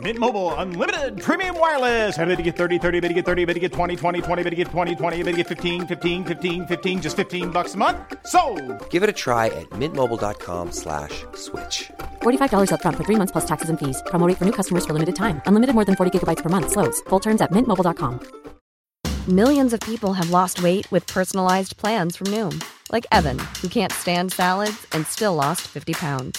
Mint Mobile unlimited premium wireless. Ready to get 30, 30, bit to get 30, bit to get 20, 20, 20, bit to get 20, 20, bit to get 15, 15, 15, 15 just 15 bucks a month. So, Give it a try at mintmobile.com slash switch. $45 upfront for three months plus taxes and fees. Promo rate for new customers for limited time. Unlimited more than 40 gigabytes per month. Slows. Full terms at mintmobile.com. Millions of people have lost weight with personalized plans from Noom, like Evan, who can't stand salads and still lost 50 pounds.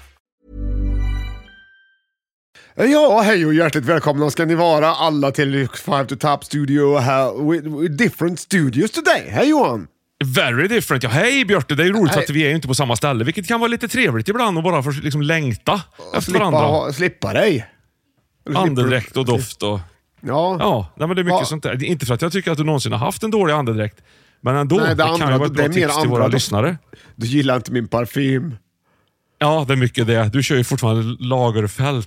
Ja, hej och hjärtligt välkomna ska ni vara alla till Five to Top Studio här. With, with different studios today. Hej Johan! Very different. Ja, hej Björte, det är ju roligt Hej. att vi är inte på samma ställe, vilket kan vara lite trevligt ibland och bara få liksom längta efter Slippa, varandra. slippa dig. Andedräkt och doft och... Ja. Ja, nej, men det är mycket Ja. sånt där. Inte för att jag tycker att du någonsin har haft en dålig andedräkt, men ändå. Nej, det det, andra- kan ju vara ett bra tips till andra våra doft. lyssnare. Du gillar inte min parfym. Ja, det är mycket det. Du kör ju fortfarande Lagerfeld.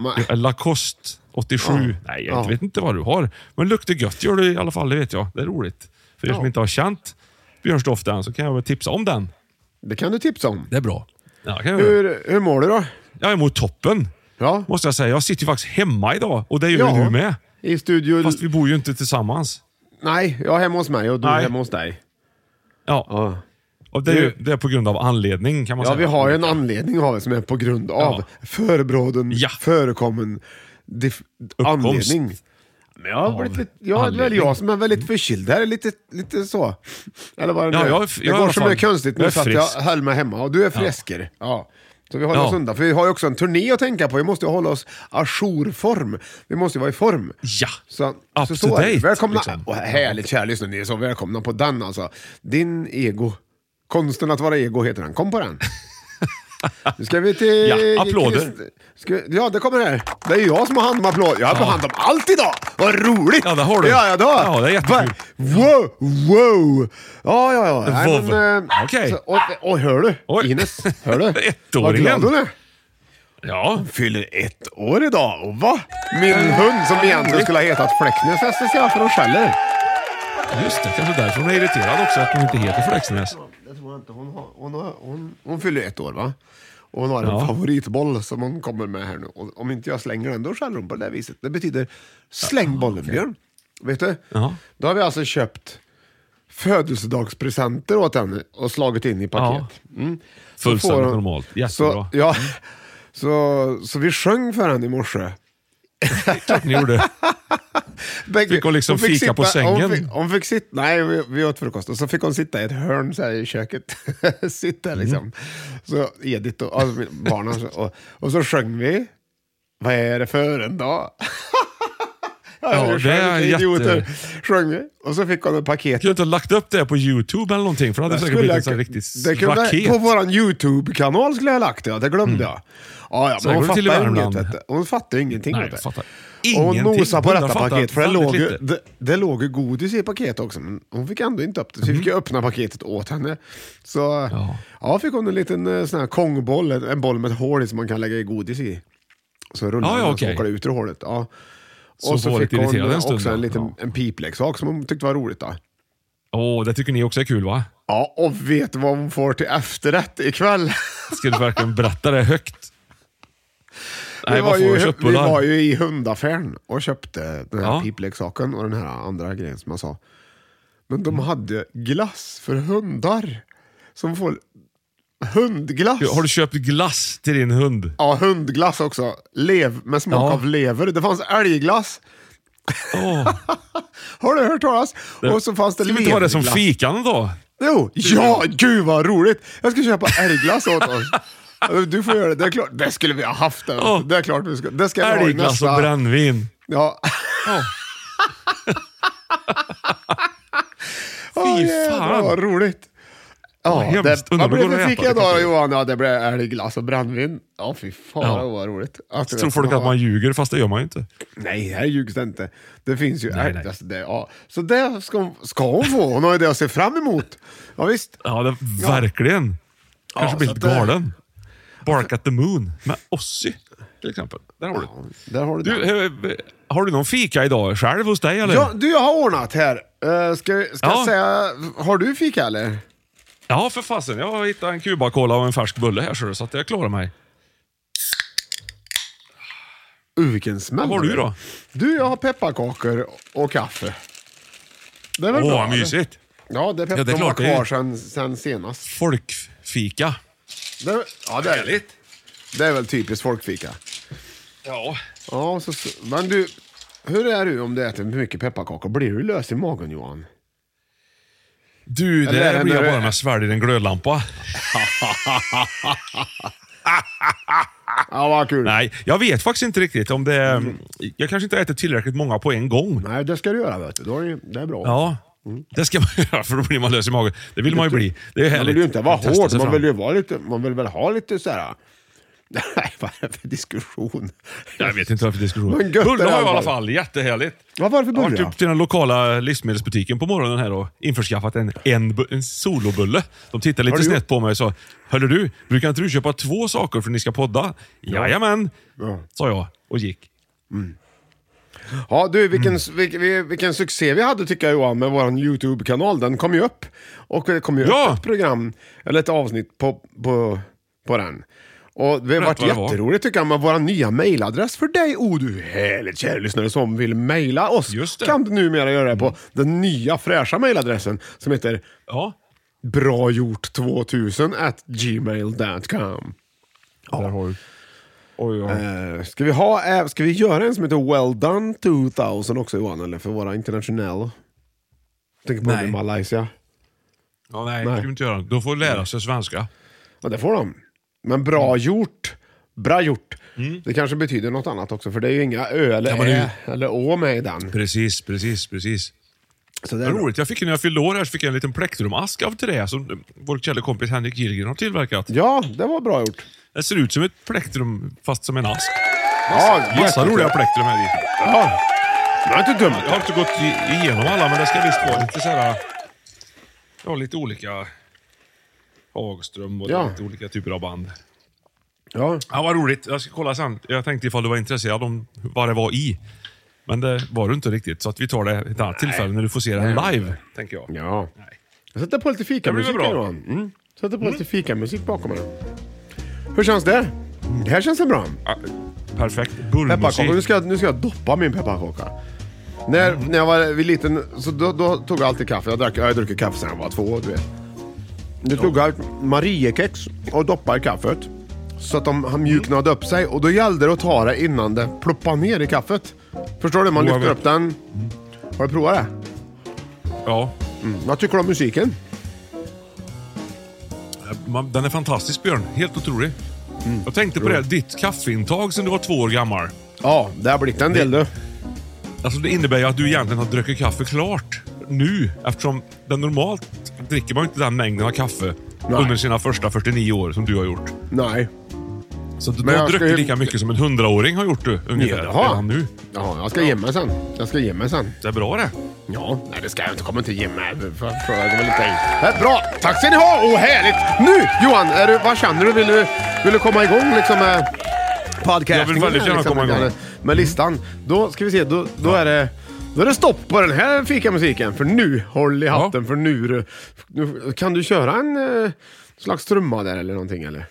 Nej. Lacoste 87. Nej, jag Ja. vet inte vad du har. Men luktar gött gör du i alla fall, det vet jag. Det är roligt. För er Ja. som inte har känt Björns än så kan jag väl tipsa om den. Det kan du tipsa om. Det är bra. Ja, kan jag. Hur, hur mår du då? jag är mot toppen. Ja. Måste jag säga. Jag sitter ju faktiskt hemma idag och det gör Ja. ju du med. I studio... Fast vi bor ju inte tillsammans. Nej, jag är hemma hos mig och du är hemma hos dig. Ja. Ja. Och det, är ju, det är på grund av anledning kan man Ja, säga. vi har ju en anledning har vi, som är på grund av Ja. förebråden, Ja. förekommen dif- anledning. Men jag har Av blivit lite, jag, det är väl anledning. jag som är väldigt förkyld. Det här är lite, lite så. Eller vad det Ja, nu är. jag är- Det jag är i går fall- mycket konstigt nu är för att jag höll mig hemma och du är frisker. Ja. Så vi håller Ja. oss undan, för vi har ju också en turné att tänka på. Vi måste ju hålla oss ajourform. Vi måste ju vara i form. Ja. Så, Up så, to så är det. date, Välkomna. liksom. Och härligt kära lyssnare, ni är så välkomna på den alltså. Din ego. Konsten att vara ego heter den. Kom på den. Nu ska vi till... Ja, applåder. Ska, ja, det kommer här. Det är jag som har hand om applåder. Jag har hand om allt idag! Vad roligt! Ja, det har du. Ja, ja, jag. Ja, det är jättekul. Wow, wow! Ja, ja, ja. Nej, men, eh, Okej. så- Och, hör du? Oj. Ines, hör du? Vad Ettåringen. glad hon är. Ja. Fyller ett år idag. Och va? Min hund som egentligen skulle ha hetat Fläcknäs jag för hon skäller. Just det, kanske därför hon är irriterad också att hon inte heter Fläcksnäs. Jag inte. Hon, har, hon, har, hon, hon fyller ett år va? Och hon har en Ja. favoritboll som hon kommer med här nu. Och om inte jag slänger den, då skäller hon på det viset. Det betyder släng bollen, Björn. Vet du? Ja. Då har vi alltså köpt födelsedagspresenter åt henne och slagit in i paket. Mm. Så Fullständigt får hon- normalt. Jättebra. Så, ja, så, så vi sjöng för henne i morse. Klart ni gjorde. Fick hon liksom fika på sängen? Hon fick, hon fick sitta, nej vi, vi åt frukost och så fick hon sitta i ett hörn så i köket. sitta liksom. Mm. Så Edith och alltså, barnen och, och så sjöng vi. Vad är det för en dag? Ja, det är vilka idioter. jätte- Sjöng. Och så fick hon ett paket. Du inte ha lagt upp det på YouTube eller någonting? För det hade Det säkert blivit en sån här riktigt det kunde, raket. på vår YouTube-kanal skulle jag ha lagt det, det glömde jag. Ja, ja, men hon fattar inget. Vet du. Hon fattar ingenting. Nej, jag fattar Och hon ingenting. nosade på detta paket, för det låg, ju, det, det låg ju godis i paketet också, men hon fick ändå inte upp det. Så vi fick ju öppna paketet åt henne. Så ja. Ja. fick hon en liten eh, sån här kongboll, en boll med ett hål i som man kan lägga i godis i. Så rullar Ja, ja, den och så åker det ut ur hålet. Ja. Så och så fick hon en stund också en, liten, Ja. en pipleksak som hon tyckte var roligt. Då. Åh, det tycker ni också är kul va? Ja, och vet du vad hon får till efterrätt ikväll? Ska du verkligen berätta det högt? Nej, vi, var ju, vi var ju i hundaffären och köpte den här Ja. pipleksaken och den här andra grejen som jag sa. Men de hade glass för hundar. Som får hundglass. Har du köpt glass till din hund? Ja, hundglass också. Lev, med smak Ja. av lever. Det fanns älgglass. Åh, Har du hört talas? Och så fanns det ska vi inte ha det som fikan då? Jo, ja, gud vad roligt! Jag ska köpa älgglass åt oss. Du får göra det, det är klart. Det skulle vi ha haft. Det, Ja. det är klart vi ska. Det ska vi ha i nästa. och brännvin. Ja. Åh, Fy jävlar, fan. vad roligt. Ja, hemskt. det, det att fick jag då. Johan? Ja, det blev älgglass och brännvin. Ja, fy fan Ja. vad roligt. Du Tror folk att man ljuger, fast det gör man ju inte. Nej, här ljugs det inte. Det finns ju Nej, älg. nej. Alltså, det, ja. Så det ska, ska hon få. Hon har ju det att se fram emot. Ja, visst. Ja, det, verkligen. Kanske Ja, blir det- galen. Bark at the moon med Ossi, till exempel. Där har du. Där har du, du har du någon fika idag själv hos dig eller? Ja, du, jag har ordnat här. Uh, ska ska Ja. jag säga, har du fika eller? Ja, för fasen. Jag har hittat en Cuba-Cola och en färsk bulle här så det, så att jag klarar mig. Uh, vilken smäll. Vad har du det. då? Du, jag har pepparkakor och kaffe. Det är väl Åh, bra? eller? mysigt. Ja, det är, pepp- Ja, det är de var det kvar sen, sen senast. Folkfika. Det, ja, det är, det är väl typiskt folkfika. Ja. Ja, så, men du, hur är du om du äter mycket pepparkakor? Blir du lös i magen Johan? Du, det där blir när jag bara med sväljer en glödlampa. Ja, vad kul. Nej, jag vet faktiskt inte riktigt om det... Mm. Jag kanske inte äter tillräckligt många på en gång. Nej, det ska du göra vet du. Då är det, det är bra. Ja, det ska man göra för då blir man lös i magen. Det vill man ju bli. Det är Man härligt. vill ju inte vara hård, man fram. vill ju vara lite, man vill väl ha lite så här. Nej, vad är det för diskussion? Jag vet inte varför diskussion. Men gött Bulle har jag i alla fall. Jättehärligt. Vad var det för Jag har bulle varit upp till den lokala livsmedelsbutiken på morgonen här och införskaffat en, en, en solobulle. De tittar lite snett på mig och sa, Hörru du, brukar inte du köpa två saker för att ni ska podda? Jajamän, Ja. sa jag och gick. Ja du, vilken, Mm. vilken, vilken succé vi hade tycker jag Johan med vår YouTube-kanal. Den kom ju upp. Och det kom ju Ja. upp ett program, eller ett avsnitt på, på, på den. Och det har varit jätteroligt tycker jag med vår nya mailadress för dig. Oh du härligt kära lyssnare som vill mejla oss. Just det. Kan du numera göra det på den nya fräscha mailadressen som heter Ja, bragjort2000 at gmail.com. där har du. Oj, ja. Eh, ska, vi ha, eh, ska vi göra en som heter Well Done 2000 också Johan? Eller för våra internationella? Tänker på Nej. Malaysia. ja, nej, Nej. det ska vi inte göra. De får lära sig svenska. Ja, det får de. Men bra Mm. gjort. Bra gjort. Det kanske betyder något annat också, för det är ju inga ö eller Ja, ä eller å med i den. Precis, precis, precis. Så det är roligt. Jag fick när jag fyllde år här så fick jag en liten plektrumask av trä som vår källa kompis Henrik Gillgren har tillverkat. Ja, det var bra gjort. Det ser ut som ett plektrum fast som en ask. Ja, Massa roliga plektrum här i. Ja. Det var inte dumt. Jag har inte gått igenom alla, men det ska visst vara lite såhär... Ja, lite olika... Hagström och Ja. lite olika typer av band. Ja. Ja, vad roligt. Jag ska kolla sen. Jag tänkte ifall du var intresserad om vad det var i. Men det var du inte riktigt, så att vi tar det ett annat tillfälle när du får se den live. Tänker jag. ja. Nej. Jag sätter på lite fikamusik här. Johan. Mm. Sätter på lite fikamusik bakom den. Hur känns det? Det här känns det bra. Ja, Perfekt. Pepparkaka. Nu Bullmusik. ska, jag, nu ska jag doppa min pepparkaka. När, när jag var liten, så då, då tog jag alltid kaffe. Jag, drack, jag har druckit kaffe sedan jag var två, du vet. Nu tog jag Mariekex och doppade i kaffet. Så att de han mjuknade upp sig. Och då gällde det att ta det innan det ploppade ner i kaffet. Förstår du? Man lyfter upp den. Har du provat det? Ja. Vad tycker du om musiken? Man- Den är fantastisk Björn. Helt otrolig. Mm. Jag tänkte på det, ditt kaffeintag sen du var två år gammal. Ja, det har blivit en del du. Alltså det innebär ju att du egentligen har druckit kaffe klart nu. Eftersom den normalt dricker man inte den mängden av kaffe under sina första 49 år som du har gjort. Nej. Så du har druckit lika mycket som en hundraåring har gjort du, ungefär. Ja, jag. redan nu. Ja, jag ska ge mig sen. Jag ska ge mig sen. Det är bra det. Ja, nej det ska jag inte. Kommer inte ge mig. För, för, för, det äh, Bra! Tack ska ni ha! Åh, härligt! Nu Johan, är du, vad känner du? Vill, du? vill du komma igång liksom med podcastingen? Jag vill väldigt gärna liksom, komma igång. Med, listan. Då ska vi se, då, då är det... Då är det stopp på den här fikamusiken, för nu, håll i hatten, för nu, det- nu... Kan du köra en eh, slags trumma där eller någonting eller?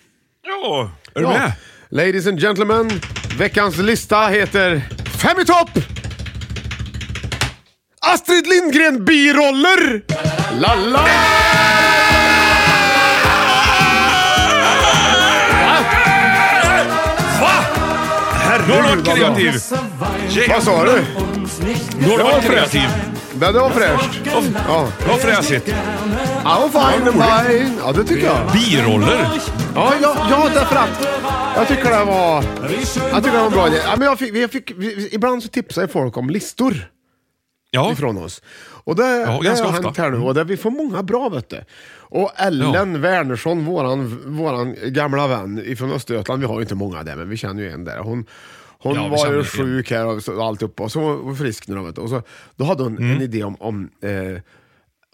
Ja, är du Ja. med? Ladies and gentlemen, Veckans lista heter Fem i topp! Astrid Lindgren biroller! La la! Nu har du varit kreativ. Vad sa du? Har du Det var varit kreativ. Men det var fräscht. Ja. Det var fräsigt. Ja, fine, fine. Ja, det tycker jag. Biroller. Ja, ja, ja därför att jag tycker det var, jag tycker det var en bra idé. Ja, men jag fick, jag fick, ibland så tipsar ju folk om listor Ja. ifrån oss. Och det, det ganska har ofta. hänt här nu och det, vi får många bra vet du. Och Ellen Wernersson, våran, våran gamla vän ifrån Östergötland, vi har ju inte många där men vi känner ju en där. Hon, hon Ja, var ju sjuk här och, så, och alltihopa och så var hon frisk nu då, vet du. Och så, då hade hon Mm. en idé om, om, eh,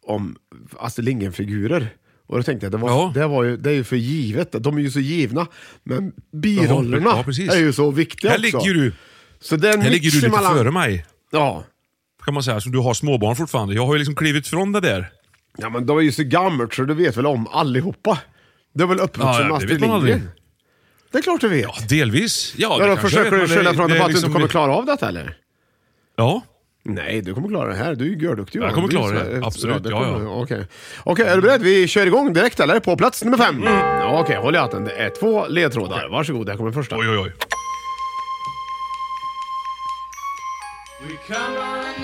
om Astrid Lindgren-figurer. Och då tänkte jag, det, var, Ja. det, var ju, det är ju för givet, de är ju så givna. Men birollerna Ja, är ju så viktiga Här också. ligger du, Så det är här ligger du lite emellan- före mig. Ja. Kan man säga. Så du har småbarn fortfarande. Jag har ju liksom klivit från det där. ja, men de är ju så gammalt så du vet väl om allihopa. Du är väl uppvuxen Ja, med Astrid. Lindgren? Det är klart du vet. Delvis. Ja, Ja, då försöker du skylla det- från det det är på att du inte liksom- kommer klara av detta eller? Ja. Nej, du kommer klara det här. Du är ju görduktig. Jag kommer klara det. Absolut, ja, ja. kommer- Okej, Okej, är du beredd? Vi kör igång direkt eller? På plats nummer fem. Mm. Ja, Okej, håll i hatten. Det är två ledtrådar. Varsågod, här kommer första. Oj, oj, oj.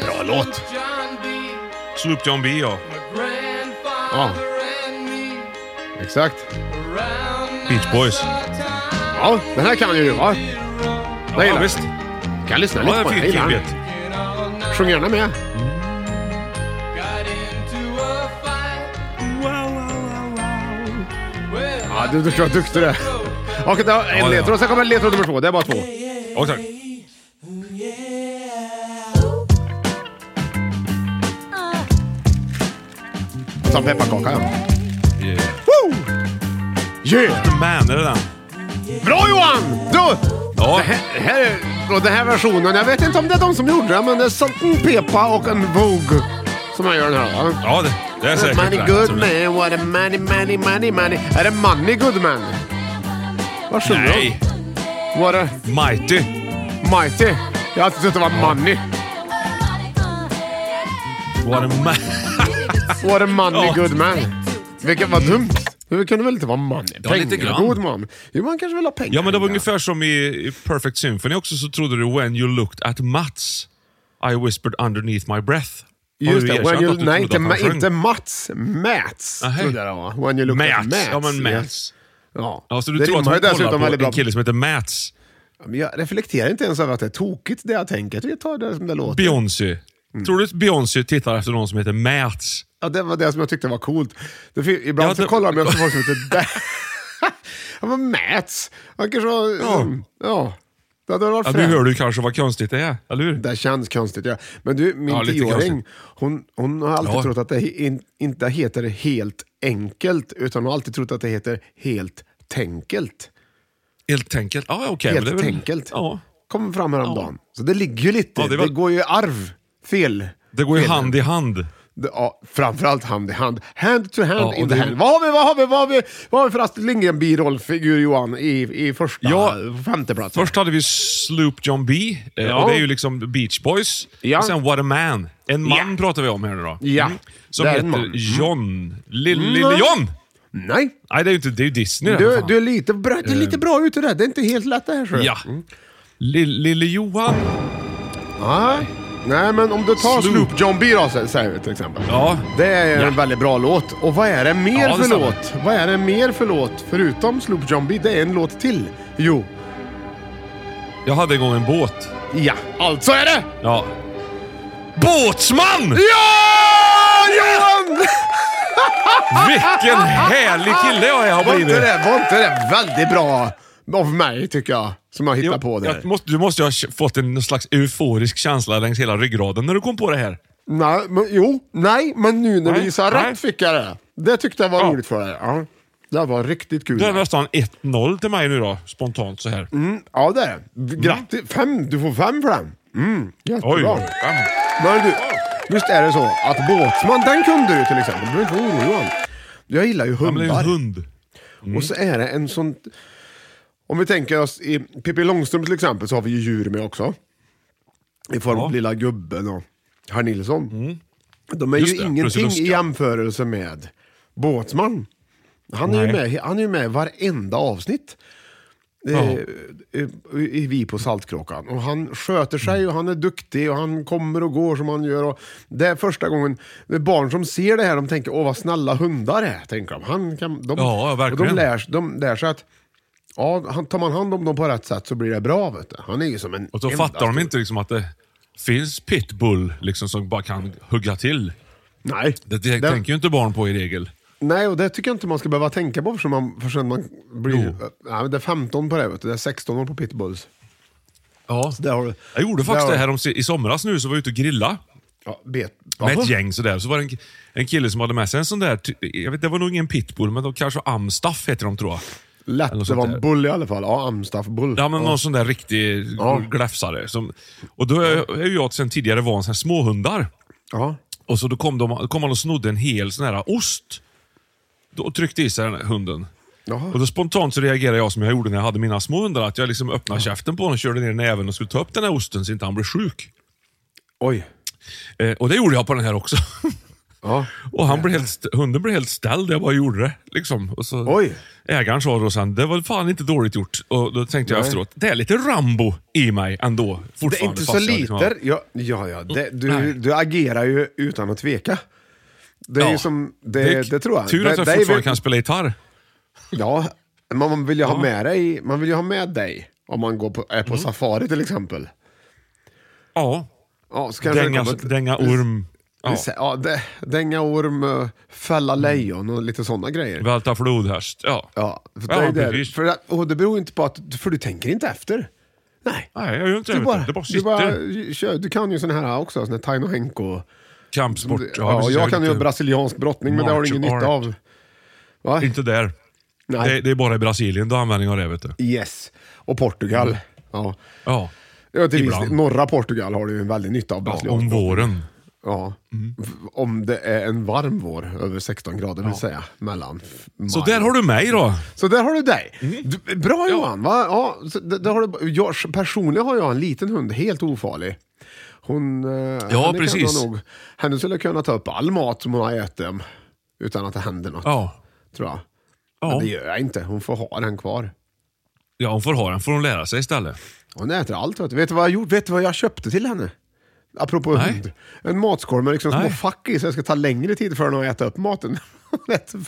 Bra låt. Sloop John B, ja. Ja. Exakt. Beach Boys. Ja, den här kan ju du va? Ja, gillar visst. Kan lyssna Ja, lite på den. Jag gillar den. Sjung gärna med. Ja, du, du är duktig du är. Okej, det var en Ja, ja. ledtråd. Sen kommer ledtråd nummer två. Det är bara två. Ja, tack. Ta en pepparkaka. Ja. Yeah. Woo! Yeah! Man, är det den? Bra Johan! Du! Ja. Det här, här är, och den här versionen, jag vet inte om det är de som gjorde den, men det är Salt and Pepa och en Vogue som jag gör den här. va? Ja, det, det är säkert Money good det- man, what a money, money, money, money. Är det Money good man? Vad sjunger Nej, de? What a Mighty. mighty. Jag har alltid trott det var money. What a man. What a money good man. Vilket var dumt. Det kunde väl inte vara money? Ja, lite Pengar, grann. god man. Jo, man kanske vill ha pengar. Ja, men det var ungefär som i, i Perfect Symphony också, så trodde du when you looked at Mats, I whispered underneath my breath. Har Just det, when you, nej inte, ma- inte Mats. Mats Nähä. trodde jag det var. When you look at Mats. Mats. Ja, men. Mats. Ja. Ja, så du det tror att hon kollar på bra. en kille som heter Mats? Men jag reflekterar inte ens över att det är tokigt det jag tänker. Jag tar det som det låter. Beyoncé. Mm. Tror du att Beyoncé tittar efter någon som heter Mats? Ja, det var det som jag tyckte var coolt. Det, ibland Ja, så det- kollar de efter folk som heter där. ja, men Mats. Han kanske var... Ja. ja. Det hade varit Ja, nu hör du kanske vad konstigt det är, eller hur? Det känns konstigt, ja. Men du, min Ja, tioåring, hon, hon har alltid Ja. trott att det in, inte heter helt enkelt, utan hon har alltid trott att det heter helt tänkelt. Helt enkelt. Ja, okej. men helt det väl- tänkelt. Ja. Kom fram häromdagen. Så det ligger ju lite, Ja, det det, var- går ju i arv. Fel. Det går ju Fel. hand i hand. Ja, framförallt hand i hand. Hand to hand Ja, in the hand. Vad har vi, vad har vi, vad har vi, vad har vi för Astrid Lindgren birollfigur Johan i, i första, Ja, femte plats? Först hade vi Sloop John B. eh, Ja. Och det är ju liksom Beach Boys. Ja. Och sen What a Man. En man Ja. pratar vi om här nu då. Ja, Som det är heter man. Mm. John. Lille, Nej. lille John! Nej, Nej, det är ju inte, det är Disney du, du, är lite bra, du är lite bra ute där. Det är inte helt lätt det här. så. Ja. Lille, lille Johan. Nej. Nej, men om du tar Sloop. Sloop John B då, sä- säger vi till exempel. Ja. Det är Ja. en väldigt bra låt. Och vad är det mer Ja, för stämmer. låt? Vad är det mer för låt? Förutom Sloop John B, det är en låt till. Jo, Jag hade en gång en båt. ja, alltså är det! Ja. Båtsman! Ja! Johan! Vilken härlig kille jag har Var inte, blivit. det, var inte det väldigt bra av mig, tycker jag, som jag hittade på det? jag måste, du måste ju ha fått en slags euforisk känsla längs hela ryggraden när du kom på det här. Nej, men, jo, nej, men nu när Nej, du gissar nej. rätt fick jag det. Det tyckte jag var Ja. roligt för dig. Ja. Det var riktigt kul. Det är nästan 1-0 till mig nu då, spontant så här. Mm, ja, det är. Grattis! Fem, du får fem för den. Mm, jättebra. Oj, oj. Men du, visst är det så att båtsman, den kunde du till exempel. Du behöver inte vara orolig. Jag gillar ju Ja, men det är hundar. ju en hund. Och så är det en sån... Om vi tänker oss i Pippi Långstrump till exempel så har vi ju djur med också. I form av Ja. Lilla Gubben och Herr Nilsson. De är Just ju det, ingenting i jämförelse med Båtsman. Han är, ju med, han är ju med i varenda avsnitt. Ja. Eh, i, Vi på Saltkråkan. Och han sköter sig och han är duktig och han kommer och går som han gör. Och det är första gången, barn som ser det här, de tänker åh vad snälla hundar är. Tänker de. Han kan, de Ja, och verkligen. de, lär, de lär sig att ja, han- tar man hand om dem på rätt sätt så blir det bra. Vet du. Han är ju som en Och enda fattar de inte liksom att det finns pitbull liksom, som bara kan hugga till. Nej. Det, det Den- tänker ju inte barn på i regel. Nej, och det tycker jag inte man ska behöva tänka på förrän man, förrän man blir... Nej, det är 15 på det, vet du. det är 16 år på pitbulls. Ja. Där har Jag gjorde faktiskt där det har- här om, i somras nu, så var jag ute och grilla Ja, bet. med ett gäng sådär. Så var det en, en kille som hade med sig en sån där, jag vet, det var nog ingen pitbull, men de kanske Amstaff heter de tror jag. Lätt, det var en bull i alla fall. Ja, Amstaff bull. Ja, men någon sån där riktig Ja. gläfsare. Som, och då är, ju jag sen tidigare van sån här småhundar. Ja. Och så då kom, de, kom han och snodde en hel sån här ost. Då tryckte i sig den här hunden. Jaha. Och då spontant så reagerade jag som jag gjorde när jag hade mina små hundar. Att jag liksom öppnade käften på honom, körde ner näven och skulle ta upp den här osten så inte han blev sjuk. Oj. Eh, och det gjorde jag på den här också. Ja. och han blev helt, hunden blev helt ställd, jag bara gjorde det. Liksom. Och så Oj. Ägaren sa då sen, det var fan inte dåligt gjort. Och då tänkte jag Nej. efteråt, det är lite Rambo i mig ändå. Det är fortfarande, inte så jag liksom lite. Ja, ja, ja. Det, du, du agerar ju utan att tveka. Det är Ja. ju som, det, det, tror jag. Tur att det, jag det fortfarande väl- kan spela gitarr. Ja, men man vill ju ha med dig, man vill ha med dig. Om man går på, är på Mm. safari till exempel. Ja. Ja, det Dänga, ett- dänga orm. Ja. Ja. Ja, det, dänga orm, eh, fälla Mm. lejon och lite sådana grejer. Välta flodhäst. Ja. Ja, för det, Ja, är precis. för det, och det beror inte på att, för du tänker inte efter. Nej. Nej, jag gör inte det. Du vet bara, du. Det bara du, sitter. bara, kör, du kan ju såna här också, såna här Taino Henko. Kampsport. Ja, precis. jag kan ju brasiliansk brottning, men det har du ingen martial nytta art. av. Va? Inte där. Nej. Det, det är bara i Brasilien du har användning av det. Vet du. Yes. Och Portugal. Ja. Ja. Ja, till viss, norra Portugal har du ju en väldig nytta av ja. Om våren. Ja. V- Om det är en varm vår, över 16 grader vill säga, mellan f- Så maj där har du mig då. Så där har du dig. Mm. Du, bra Johan! Va? Ja, där, där har du, jag, personligen har jag en liten hund, helt ofarlig. Hon, eh, henne precis. Kan nog, henne skulle kunna ta upp all mat som hon har ätit um, utan att det händer något. Ja. Tror jag. Ja. Men det gör jag inte, hon får ha den kvar. ja, hon får ha den. får hon lära sig istället. Hon äter allt. Vet du, vet du vad jag gjort? Vet du vad jag köpte till henne? Apropå Nej. hund. En matskål med liksom små fack i så det ska ta längre tid för henne att äta upp maten.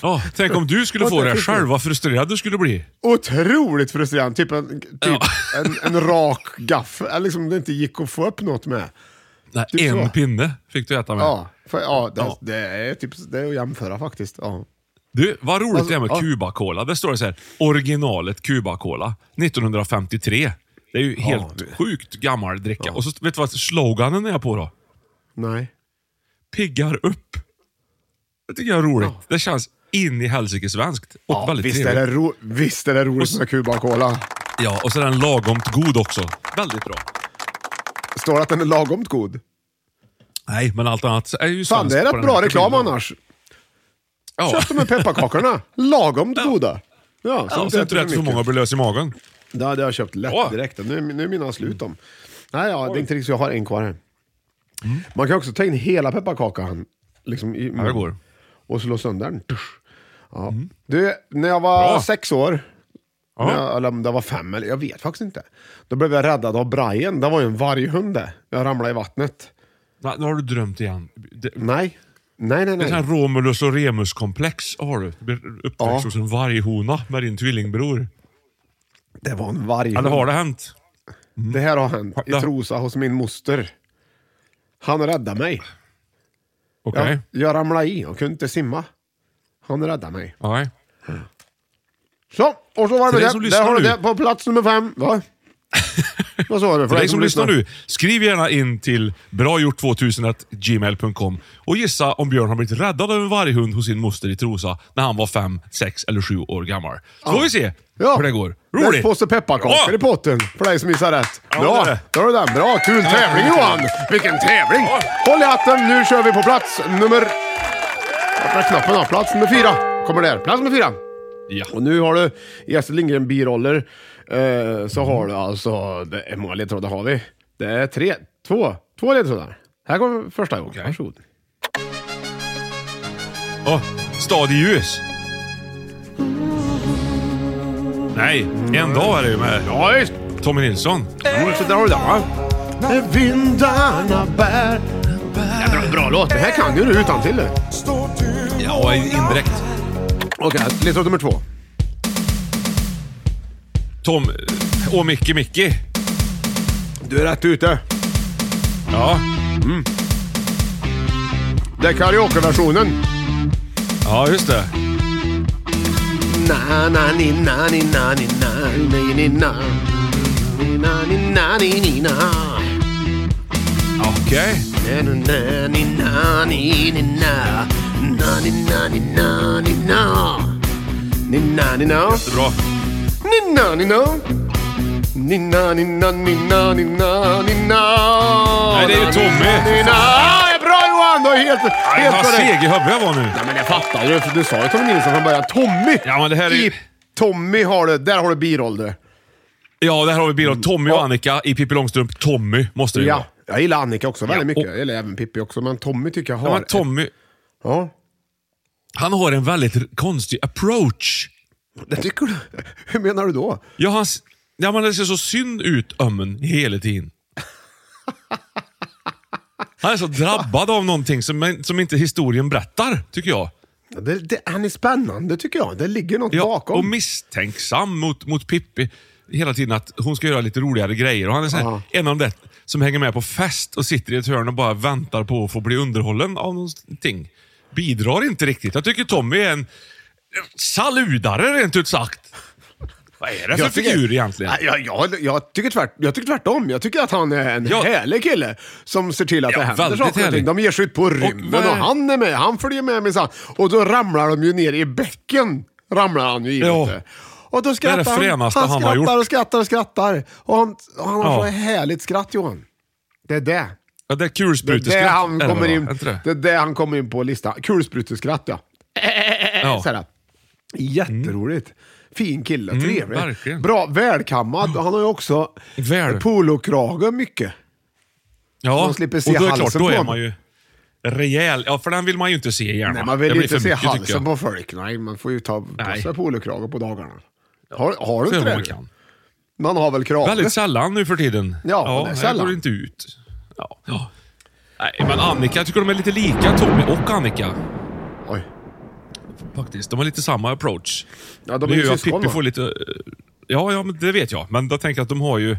Ja, tänk om du skulle få det själv, vad frustrerad du skulle bli. Otroligt frustrerande. Typ en, typ Ja. en, en rak gaffel, eller liksom det inte gick att få upp något med. Nej, Typ en så. pinne fick du äta med. Ja, för, ja, det, Ja. det är typ det är att jämföra faktiskt. Ja. Du, vad roligt Alltså, det är med. Cuba-Cola. Det står det så här, originalet Cuba-Cola, 1953. Det är ju helt det- sjukt gammal dricka. Och så vet du vad sloganen är på då? Nej. Piggar upp. Det tycker jag är roligt. Det känns in i helsike svenskt. Och väldigt visst, är trevligt. det ro, visst är det roligt med Cuba Cola. Ja, och så är den lagomt god också. Väldigt bra. Står det att den är lagomt god? Nej, men allt annat är ju Fan, svenskt det är på rätt den bra reklam bilden. annars. Ja. Köp de här pepparkakorna. Lagomt goda. Ja, Ja, så inte rätt för många blir lös i magen. Det hade jag köpt lätt Åh. direkt. Nu, nu är mina slut om. Nej, ja, det är inte riktigt så jag har en kvar här. Mm. Man kan också ta in hela pepparkakan liksom i Ja, det går. och slå sönder den. Tusch. Ja. Du, när jag var Bra. sex år, när jag, eller om det var fem, eller jag vet faktiskt inte. Då blev jag räddad av Brian. Det var ju en varghund det. Jag ramlade i vattnet. Nej, nu har du drömt igen. Det, Nej, nej, nej. det är nej. sån här Romulus och Remus-komplex har du. Du blir uppväxt Ja. hos en varghona med din tvillingbror. Det var en varghund. Eller har det hänt? Det här har hänt i. Trosa hos min moster. Han räddade mig. Okej. Jag, jag ramlade i och kunde inte simma. Han räddade mig. Nej. Så, och så var det som det. Där har du det på plats nummer fem. Va? Vad sa du? För dig som lyssnar nu, skriv gärna in till bragjort2000gmail.com och gissa om Björn har blivit räddad av en varghund hos sin moster i Trosa när han var fem, sex eller sju år gammal. Så får vi se Ja. hur det går. Roligt! påse pepparkakor Ja. i potten för dig som gissar rätt. Ja, Bra, det är det. då har du den. Bra, kul tävling Johan! Vilken tävling! Ja. Håll i hatten, nu kör vi på plats nummer... Öppna knappen då. Plats nummer fyra kommer där. Plats nummer fyra. Ja. Och nu har du i Astrid Lindgren biroller Eh, så har du alltså, det, hur många ledtrådar har vi? Det är tre, två, två ledtrådar. Här kommer första gången. Okej. Varsågod. Åh, Stad i ljus. Nej, en dag är det ju med Ja, visst. Tommy Nilsson. Så där har du den va? När vindarna bär. Ja, bra, bra låt. Det här kan ju du utan till. Ja, indirekt. Okej, ledtråd nummer två. Tom... Åh, Micke Micke. Du är rätt ute. Ja, Det är karaokeversionen. ja just det. Na na ni na ni na ni na ni ni na Ni na ni na ni ni na Okej. Na na ni na ni ni na Na ni na ni na ni na Ni na ni na Bra. Ni na ni na Ni na ni na ni na ni na ni na Nej, det är ju Tommy. Ni na Ah, det är Bra Johan! Du har helt, Nej, helt vad seg i huvudet jag var nu. Nej men det fattar du, för du sa ju Tommy Nilsson från början. Tommy! Ja, men det här är ju- I Tommy har du, där har du biroll du. Ja, där har vi bild av Tommy och. Annika i Pippi Långstrump. Tommy måste det ju Ja, vara. jag gillar Annika också väldigt Ja, mycket. Jag gillar även Pippi också, men Tommy tycker jag har... Ja, men Tommy, Ja, han har en väldigt konstig approach. Det tycker du? Hur menar du då? Ja, han, ja, men det ser så synd ut, ömmen, hela tiden. Han är så drabbad av någonting som, som inte historien berättar, tycker jag. Det, det, han är spännande tycker jag. Det ligger något Ja, bakom. och misstänksam mot, mot Pippi. Hela tiden att hon ska göra lite roligare grejer. Och han är så här, en av de som hänger med på fest och sitter i ett hörn och bara väntar på att få bli underhållen av någonting. Bidrar inte riktigt. Jag tycker Tommy är en saludare rent ut sagt. Vad är det för Jag tycker- figur egentligen? Jag, jag, jag, tycker tvärt, jag tycker tvärtom. Jag tycker att han är en Ja. härlig kille som ser till att Ja, det händer saker och ting. De ger sig ut på rymden och, är- han är med. Han följer med minsann. Och då ramlar de ju ner i bäcken. Ramlar han ju i. Ja. Och då Det är skrattar det han. Han han har skrattar gjort. och skrattar och skrattar. Och han, och han har Ja. så härligt skratt Johan. Det är det. Ja, det är Det är kulspruteskratt. det han är det kommer väl, in, det är det han kommer in på listan. Kulspruteskratt ja. Ja. Här. Jätteroligt. Fin kille, trevlig. Mm, verkligen. Bra, välkammad. Han har ju också Väl. polokrage mycket. Ja, man slipper se och då är det halsen klart, då på är honom. man ju rejäl. Ja, för den vill man ju inte se gärna. Nej, man vill Det blir inte för se mycket, tycker halsen jag. på folk. Nej, man får ju ta på Nej. sig polokrage på dagarna. Har, har du Så inte det? man kan. Man har väl krage? Väldigt sällan nu för tiden. Ja, det är här sällan. går det inte ut. Ja. Ja. Nej, men Annika, jag tycker de är lite lika, Tommy och Annika. Faktiskt. De har lite samma approach. Ja, de är ju syskon, Pippi va? får lite... eh, Ja, ja, men det vet jag. Men jag tänker att de har ju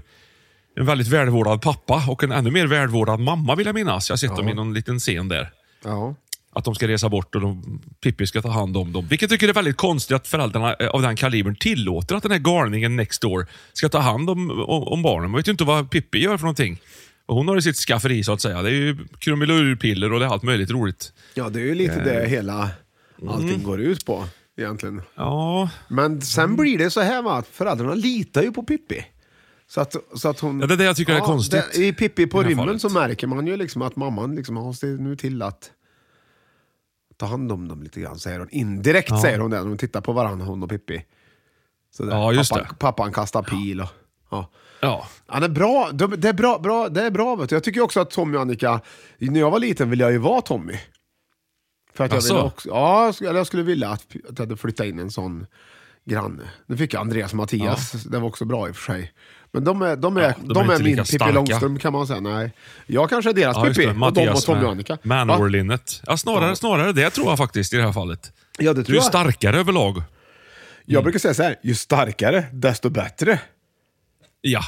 en väldigt välvårdad pappa och en ännu mer välvårdad mamma vill jag minnas. Jag har sett dem i någon liten scen där. Ja. Att de ska resa bort och de, Pippi ska ta hand om dem. Vilket jag tycker är väldigt konstigt att föräldrarna eh, av den kalibern tillåter att den här galningen next door ska ta hand om, om, om barnen. Man vet ju inte vad Pippi gör för någonting. Och hon har ju sitt skafferi så att säga. Det är ju krumelurpiller och det är allt möjligt roligt. ja, det är ju lite det hela allting Mm. går ut på egentligen. Ja, Men sen blir det så här va, att föräldrarna litar ju på Pippi. Så att, så att hon... Ja, det är det jag tycker är konstigt det- I Pippi på det rymmen fallet. så märker man ju liksom att mamman liksom har sig nu till att ta hand om dem lite grann, säger hon. Indirekt Ja. säger hon det när de tittar på varandra, hon och Pippi. Så där, Ja, just pappan, det. pappan kastar pil och... Ja. ja. Han är bra, de- det är bra, bra, det är bra vet du. Jag tycker också att Tommy och Annika, när jag var liten ville jag ju vara Tommy. För att jag Asså? ville också, ja, eller jag skulle vilja att, att jag hade flyttat in en sån granne. Nu fick jag Andreas och Mattias, det var också bra i och för sig. Men de är, de är, Ja, de de är är, min Pippi starka. Långstrump kan man säga. Nej. Jag kanske är deras Ja, Pippi och de och Tommy och Annika. Va? Manwarlinnet. Ja, snarare, snarare det tror jag faktiskt i det här fallet. Ja, det Du tror är jag. starkare överlag. Jag brukar säga så här, ju starkare, desto bättre. Ja.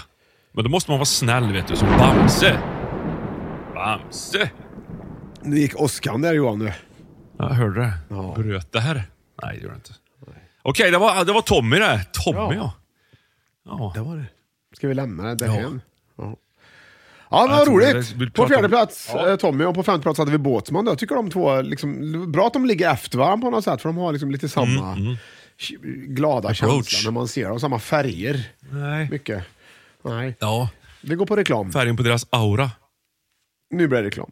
Men då måste man vara snäll vet du, som Bamse. Bamse! Nu gick åskan där Johan nu. Jag hörde det. Ja. Bröt det här? Nej, det gjorde det inte. Okej, det, var, det var Tommy det. Tommy ja. Ja. Det var det. Ska vi lämna det Ja. därhen? Ja. Ja, det Jag var tror det. roligt. Vill På fjärde om- plats eh, Tommy och på femte plats hade vi Båtsman. då. Jag tycker de två, liksom, bra att de ligger efter varandra på något sätt, för de har liksom lite samma k- glada Mm, Approach. känsla när man ser dem. Samma färger. Nej. Mycket. Nej. Ja, Vi går på reklam. färgen på deras aura. Nu blir det reklam.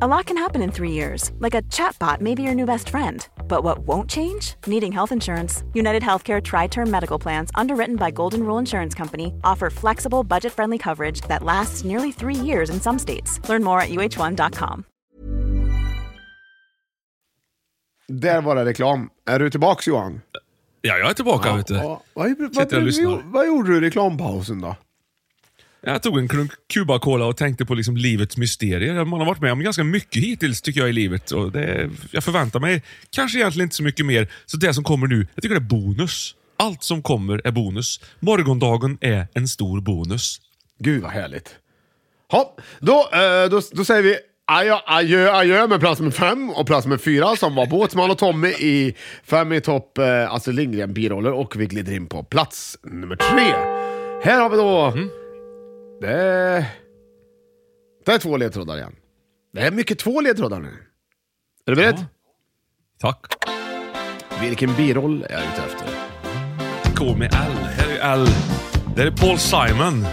A lot can happen in three years, like a chatbot may be your new best friend. But what won't change? Needing health insurance. United Healthcare Tri Term Medical Plans, underwritten by Golden Rule Insurance Company, offer flexible, budget friendly coverage that lasts nearly three years in some states. Learn more at uh1.com. Där var det reklam. Är du tillbaks Johan? Ja, jag är tillbaka vet du. Ja, vad, vad, Sitter och lyssnar. vad, vad gjorde du i reklampausen då? Jag tog en klunk Cuba Cola och tänkte på liksom livets mysterier. Man har varit med om ganska mycket hittills tycker jag i livet. Och det, jag förväntar mig kanske egentligen inte så mycket mer. Så det som kommer nu, jag tycker det är bonus. Allt som kommer är bonus. Morgondagen är en stor bonus. Gud vad härligt. Ja, då, eh, då, då säger vi adjö, adjö, adjö med plats nummer fem och plats nummer fyra som var Båtsman och Tommy i Fem i topp, eh, Astrid Lindgren biroller och vi glider in på plats nummer tre. Här har vi då... Det, det är två ledtrådar igen. Det är mycket två ledtrådar nu. Är du beredd? Tack. Vilken biroll är jag ute efter? K med L. Här är L. Det är Paul Simon.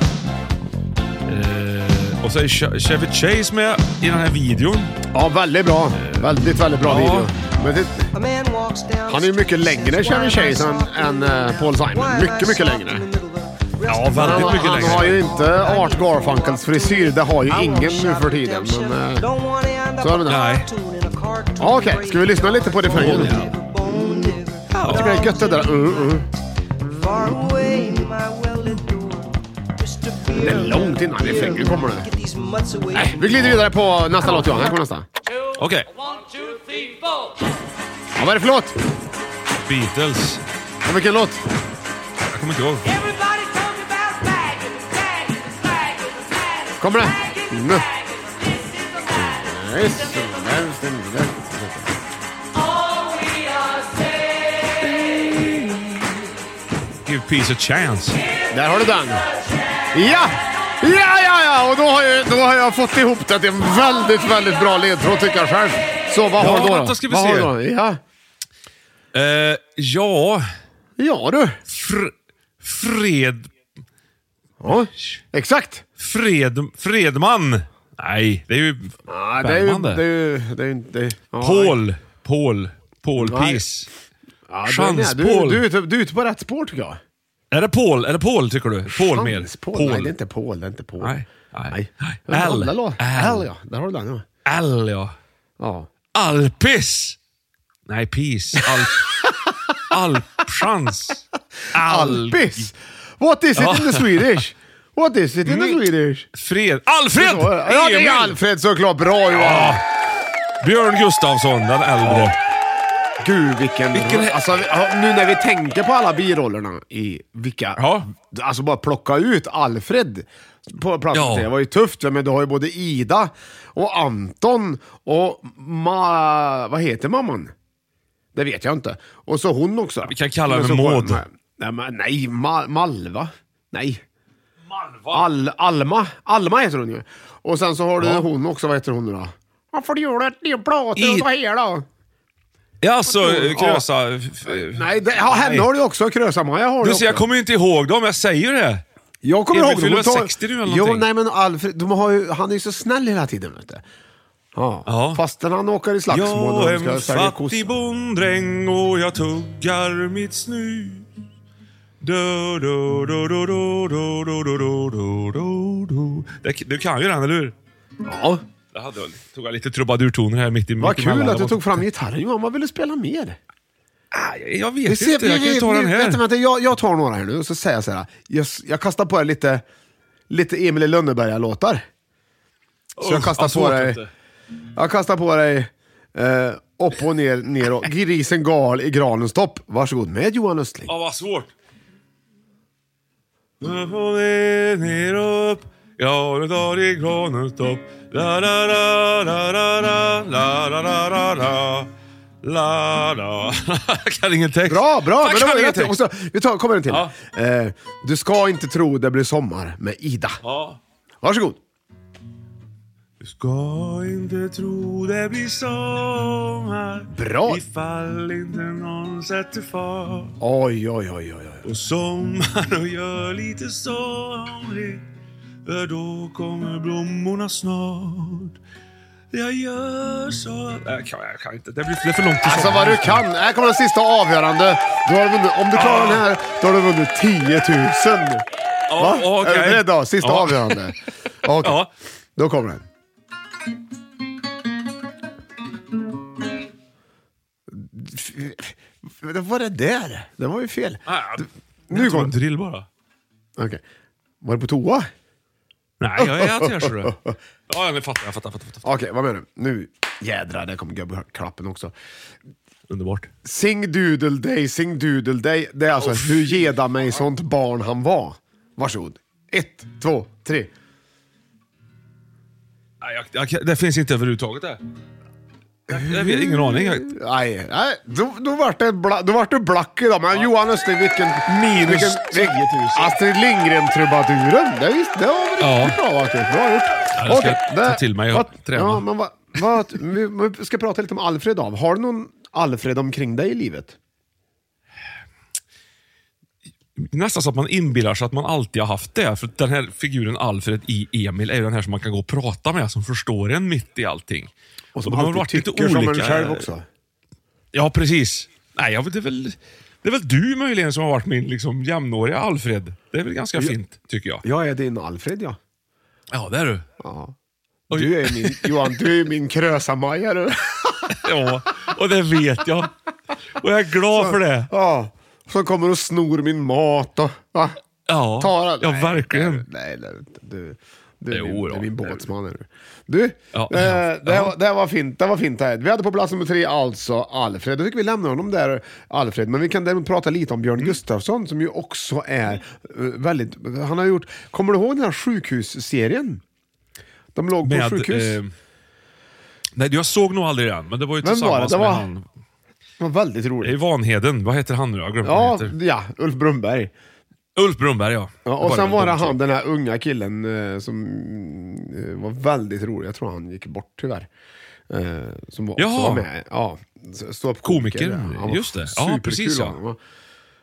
Eh, och så är Ch- Chevy Chase med i den här videon. Ja, väldigt bra. Väldigt, väldigt bra Ja. video. Men det, han är ju mycket längre, Chevy Chase, än, än eh, Paul Simon. Mycket, mycket längre. Ja, Han, väldigt mycket han längre. har ju inte Art Garfunkels frisyr, det har ju ingen nu för tiden. Men, eh, så är det. Nej. Ja, Okej, ska vi lyssna lite på refrängen? Jag tycker det är gött det där. Uh, uh. Det är långt innan refrängen kommer nu. Nej, vi glider vidare på nästa låt Johan. Här kommer nästa. Okej. Ja, vad är det för låt? Beatles. Ja, vilken låt? Jag kommer inte ihåg. Kommer det? Mm. Give peace a chance. Där har du den. Ja! Ja, ja, ja! Och då har, jag, då har jag fått ihop det till en väldigt, väldigt bra ledtråd tycker jag själv. Så vad Ja, har du då? vänta, ska vi vad se. Har du då? Ja. Eh, ja, ja du. fr Fred... Ja, exakt. Fred... Fredman. Nej, det är ju Ja, det är ju... Bergman Det är ju... Det är ju inte... Paul. Paul. Paul. Peace. Ja, du, Chans du, du, ute- du är ute på rätt spår tycker jag. Är det Paul? Är det Paul tycker du? Paul mer? Paul. Nej, det är inte Paul. Det är inte Paul. Nej. Nej. L. L. L. ja. Där har du den ja. L ja. ja. Alpis. Nej, peace. Alp... Alpchans. Al... Alpis! What is it in the Swedish? What is it in the. Swedish? Fred. Alfred! Ja, det är Alfred såklart. Bra Johan! Björn Gustafsson, den äldre. Gud vilken... Vilken- Alltså, nu när vi tänker på alla birollerna i vilka... Ja. Alltså bara plocka ut Alfred på plats Ja. Det var ju tufft, men du har ju både Ida och Anton och ma... Vad heter mamman? Det vet jag inte. Och så hon också. Vi kan kalla henne Maud. Nej, nej Ma Malva. Nej. Al Alma. Alma heter hon ju. Och sen så har du Ja. hon också, vad heter hon nu då? Varför gör du ett ny plåt I- och så här då? Ja, alltså Ja. Krösa... f- Nej, det, ja, henne har du också. Krösa-Maja har du Du ser, jag kommer ju inte ihåg dem, jag säger det. Jag kommer Emil ihåg fyller dem. De tar- 60 nu eller Jo, någonting. nej men Alfred, de har ju, han är ju så snäll hela tiden vet du. Ja. Ja. Fastän han åker i slagsmål Jag är en fattig bonddräng och jag tuggar mitt snus. Du kan ju den, eller hur? Ja. Jag hade, tog jag lite trubadurtoner här mitt i Vad kul att du tog fram gitarren Johan. Vad vill du spela mer? Jag, vet inte. Jag kan ju ta den här. Vänta, vänta, jag, tar några här nu och så säger jag så här. Jag, kastar på dig lite, lite Emil i Lönneberga-låtar. Så jag kastar, på dig, jag kastar på dig upp och ner, neråt. Grisen gal i granens topp. Varsågod med Johan Östling. Ja, vad svårt. Upp och ner, ner upp. Ja, nu tar i granens topp. La, la, la, la, la, la, la, la, la, la, la. La, la. Kan ingen text. Bra, bra! Fan, Men det var ingen text. Och så, vi tar, kommer en till. Ja. Eh, du ska inte tro det blir sommar med Ida. Ja. Varsågod. Ska inte tro det blir sommar Bra. ifall inte någon sätter fart Oj, oj, oj, oj. oj. på sommar och gör lite somrigt för då kommer blommorna snart. Jag gör så... Jag kan, jag kan inte. Det blir det är för långt till Alltså vad du kan. Här kommer den sista avgörande. Du har vunnit, om du klarar den här, då har du vunnit 10 000. Ja, Va? okej. Är du beredd då? Sista Ja. avgörande. Okej, Ja. då kommer den. Vad var det där? Det var ju fel. Ah, Nu nu går går en drill bara. Okej. Var du på toa? Nej, jag är här ser du. Ja, jag fattar. Jag fattar, fattar, fattar. Okej, vad menar du? Nu jädrar, där kommer gubbklappen också. Underbart. Sing Doodle Day, Sing Doodle Day. Det är alltså hur geda mig sånt barn han var. Varsågod. Ett, två, tre. Nej, jag, jag, det finns inte överhuvudtaget där. Jag, jag vet ingen aning. Jag, Nej, nej då, då vart det, bla, då vart det black idag. Men Johan Östling, vilken... Minus vilken, 10 000. Astrid Lindgren-trubaduren. Det, visst, det var väl Ja. riktigt bra faktiskt. Bra gjort. Ja, det ska Okej, jag ta till mig och vad- träna. Ja, men vad, vad, vi, vi ska prata lite om Alfred då. Har du någon Alfred omkring dig i livet? Nästan så att man inbillar sig att man alltid har haft det. För den här figuren Alfred i Emil är ju den här som man kan gå och prata med, som förstår en mitt i allting. Och som alltid varit lite tycker som en olika. själv också. Ja, precis. Nej, jag det, är väl, det är väl du möjligen som har varit min liksom, jämnåriga Alfred. Det är väl ganska fint, tycker jag. Jag är din Alfred, ja. Ja, det är du. ja. Du är min, Johan, du är min Krösa-Maja du. Ja, och det vet jag. Och jag är glad för det. Ja, som kommer och snor min mat och... Va? Ja, Tar all- ja verkligen. Nej, nej, du, du, är min, du är min båtsman. Är du. Du, Ja. eh, det, Ja. var, det var fint. Det var fint här. Vi hade på plats nummer tre alltså Alfred. Då tycker vi lämnar honom där, Alfred. Men vi kan däremot prata lite om Björn Gustafsson som ju också är eh, väldigt... Han har gjort... Kommer du ihåg den här sjukhusserien? De låg på Med, sjukhus. eh, nej, jag såg nog aldrig den, men det var ju Vem var det? tillsammans Det var- med han. Var väldigt Det är roligt. Vanheden. Vad heter han nu? Jag vad Ja, han heter. ja, Ulf Brunnberg. Ulf Brunnberg, ja. Ja, och sen var det han, den här unga killen eh, som eh, var väldigt rolig. Jag tror han gick bort tyvärr. Eh, som var, Jaha. var med. Ja, Komiker, var just det. Ja, precis, ja.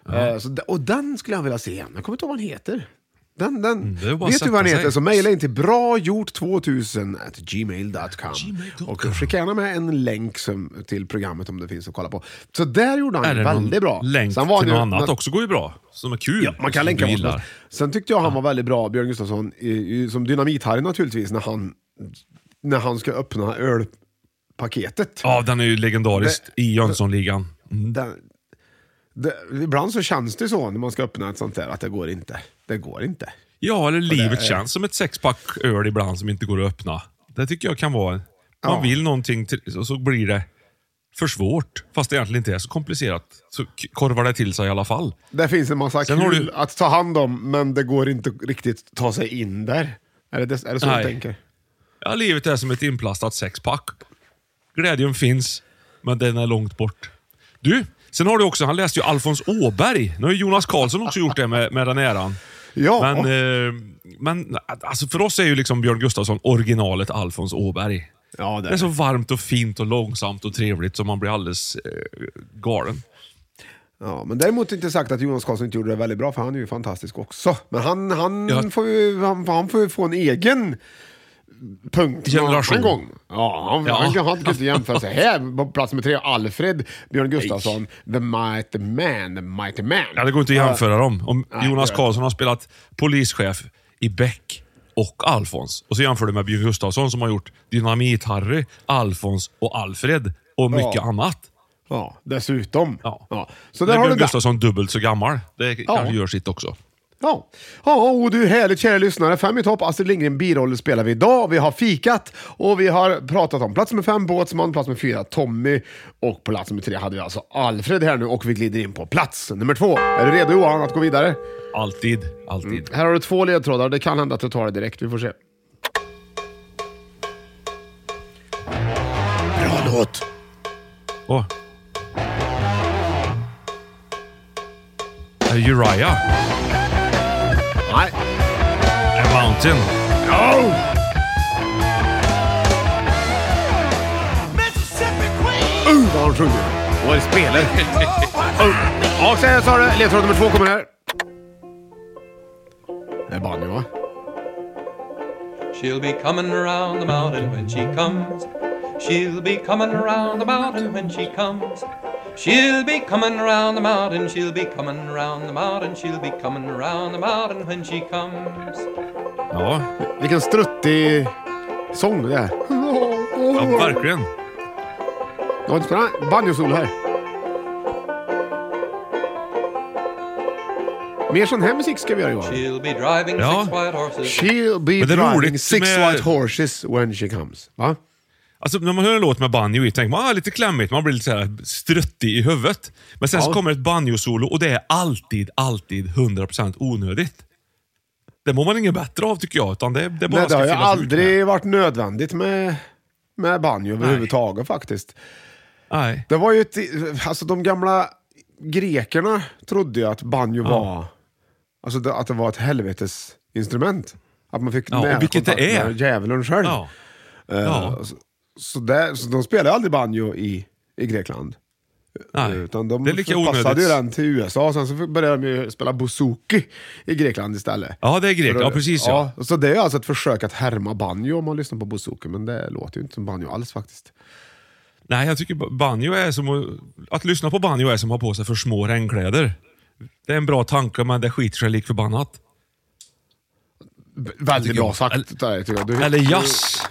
Eh, och den skulle jag vilja se igen. Jag kommer inte ihåg vad han heter. Den, den, Mm, vet du vad sätta heter så mejla in till bragjort2000 at gmail.com. Och skicka gärna med en länk som, till programmet om det finns att kolla på. Så där gjorde han det väldigt bra. länk Sen var till något annat nat- också går ju bra. Som är kul. Ja, man kan länka vad. Sen tyckte jag han var väldigt bra, Björn Gustafsson, i, i, som Dynamit-Harry naturligtvis, när han, när han ska öppna ölpaketet. Ja, den är ju legendarisk i Jönssonligan. Mm. Den, det, ibland så känns det så när man ska öppna ett sånt där, att det går inte. Det går inte. Ja, eller livet är- känns som ett sexpack öl ibland som inte går att öppna. Det tycker jag kan vara... Man Ja. vill någonting och så blir det för svårt. Fast det egentligen inte är så komplicerat. Så korvar det till sig i alla fall. Det finns en massa Sen kul du- att ta hand om, men det går inte riktigt ta sig in där. Är det, är det så Nej. du tänker? Ja, livet är som ett inplastat sexpack. Glädjen finns, men den är långt bort. Du, sen har du också, han läste ju Alfons Åberg. Nu har ju Jonas Karlsson också gjort det med, med den äran. Ja. Men, eh, men alltså för oss är ju liksom Björn Gustafsson originalet Alfons Åberg. Ja, det Det är så varmt och fint och långsamt och trevligt så man blir alldeles eh, galen. Ja, men däremot inte sagt att Jonas Karlsson inte gjorde det väldigt bra, för han är ju fantastisk också. Men han, han, Ja. får, ju, han, han får ju få en egen punkt Generation. en gång. Ja, han, Ja. han han inte jämföra sig. Här på plats med tre, Alfred Björn Gustafsson, the mighty man, the mighty man. Ja, det går inte att jämföra dem. Om Nej, Jonas Karlsson har spelat polischef i Beck och Alfons. Och så jämför du med Björn Gustafsson som har gjort Dynamit-Harry, Alfons och Alfred och mycket Ja. annat. Ja, dessutom. Ja. Så Där där har du Björn det. Gustafsson dubbelt så gammal. Det Ja. kanske gör sitt också. Ja. ja, och du härligt kära lyssnare. Fem i topp, Astrid Lindgren biroller spelar vi idag. Vi har fikat och vi har pratat om plats nummer fem, Båtsman, plats nummer fyra, Tommy och på plats nummer tre hade vi alltså Alfred här nu och vi glider in på plats nummer två. Är du redo Johan att gå vidare? Alltid, alltid. Här har du två ledtrådar, det kan hända att du tar det direkt, vi får se. Bra låt! Åh. Uh, Uriah. Nej. A Mountain. Oh! Uh, vad han sjunger. Och det spelar. uh. Ja, så här sa du. Ledtråd nummer två kommer här. Det är banjo va? She'll be coming around the mountain when she comes. She'll be coming around the mountain when she comes. She'll be coming around the mountain, she'll be coming around the mountain, she'll be coming around the mountain when she comes. Ja, Vilken struttig sång det är. ja verkligen. Jag har inte spelat banjosol här. Mer sån här musik ska vi göra Johan. She'll be driving Ja. six white horses. She'll be driving six med- white horses when she comes. Va? Alltså när man hör en låt med banjo i tänker man ah, lite klämmigt, man blir lite så här struttig i huvudet. Men sen så Ja. kommer ett banjo-solo och det är alltid, alltid 100% onödigt. Det mår man inget bättre av tycker jag, utan det, det bara Nej, det har ju aldrig varit nödvändigt med, med banjo överhuvudtaget faktiskt. Nej. Det var ju ett, alltså de gamla grekerna trodde ju att banjo Ja. var, alltså det, att det var ett helvetesinstrument. Att man fick Ja, nära vilket det kontakt är. med djävulen själv. Ja. Eh, Ja. Så, där, så de spelade aldrig banjo i, i Grekland. Nej. Utan de det är lika passade onödigt. ju den till USA, sen så började de ju spela bouzouki i Grekland istället. Ja, det är grek. För Ja, precis ja. Så det är alltså ett försök att härma banjo om man lyssnar på bouzouki, men det låter ju inte som banjo alls faktiskt. Nej, jag tycker banjo är som att... Att lyssna på banjo är som att ha på sig för små regnkläder. Det är en bra tanke, men det skiter sig lik förbannat. Väldigt bra sagt. Eller- där, tycker jag. Du, Eller jazz.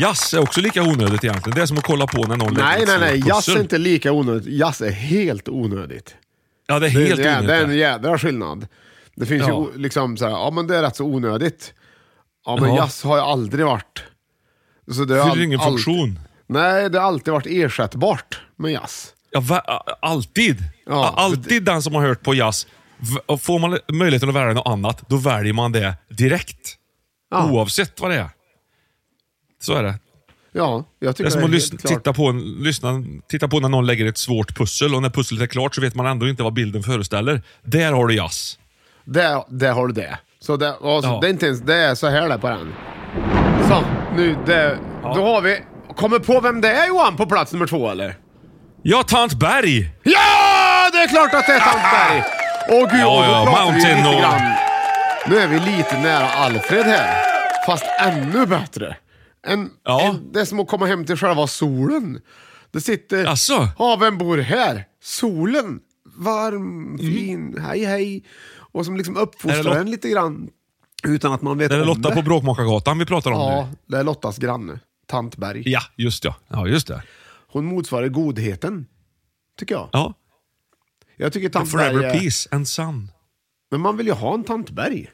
Jazz är också lika onödigt egentligen. Det är som att kolla på när någon Nej, nej, nej. Jazz är inte lika onödigt. Jazz är helt onödigt. Ja, det är Det, helt det, är, det är en onödigt. jädra skillnad. Det finns ju Ja. o- liksom så här, ja men det är rätt så onödigt. Ja men Ja. jazz har ju aldrig varit... Så det Fyller all- ingen allt- funktion. Nej, det har alltid varit ersättbart med jazz. Ja, va, alltid. Ja, alltid den som har hört på jazz. Får man möjligheten att välja något annat, då väljer man det direkt. Ja. Oavsett vad det är. Så är det. Ja, jag Det tycker är som det att är lyssna, helt klart. titta, på en, lyssna, titta på när någon lägger ett svårt pussel och när pusslet är klart så vet man ändå inte vad bilden föreställer. Där har du jazz. Där, där har du det. Så det, och så, Ja. det är inte ens, det är så här där på den. Så, nu det, då har vi... Kommer på vem det är Johan på plats nummer två eller? Ja, Tant Berg! Ja, det är klart att det är Tant Berg! Åh gud, Ja, då ja, pratar vi Mountain lite och- grann. Nu är vi lite nära Alfred här. Fast ännu bättre. En, Ja. en, det är som att komma hem till själva solen. Det sitter... Asså? Ja, vem bor här? Solen. Varm, fin, hej hej. Och som liksom uppfostrar en lite grann. Utan att man vet Det är om Lotta det. på Bråkmakargatan vi pratar om Ja, nu. det är Lottas granne. Tant Berg. Ja, just ja. Ja, just det. Hon motsvarar godheten. Tycker jag. Ja. Jag tycker Tant Berg Forever är... peace and sun. Men man vill ju ha en Tantberg.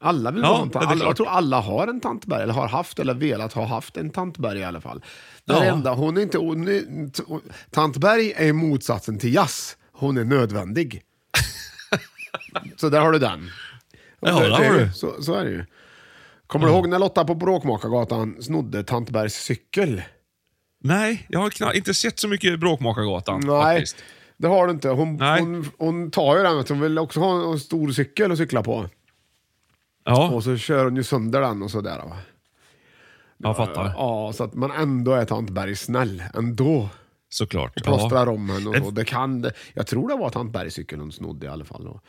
Alla vill Ja, ha en tant. Alla, jag tror alla har en Tantberg, eller har haft eller velat ha haft en Tantberg i alla fall. Ja. enda, hon är inte, hon är, Tantberg är motsatsen till jazz. Hon är nödvändig. så där har du den. Och Ja, där har du. Så, så är det ju. Kommer du ihåg när Lotta på Bråkmakargatan snodde Tantbergs cykel? Nej, jag har inte sett så mycket Bråkmakargatan Nej, faktiskt. det har du inte. Hon, hon, hon tar ju den, hon vill också ha en stor cykel att cykla på. Ja, Och så kör hon ju sönder den och sådär. Va? jag fattar. Ja, så att man ändå är Tant Berg snäll ändå. Såklart. Och plåstrar Ja. om henne. Och, och det kan det. Jag tror det var Tant Bergs cykel hon snodde i alla fall. Och,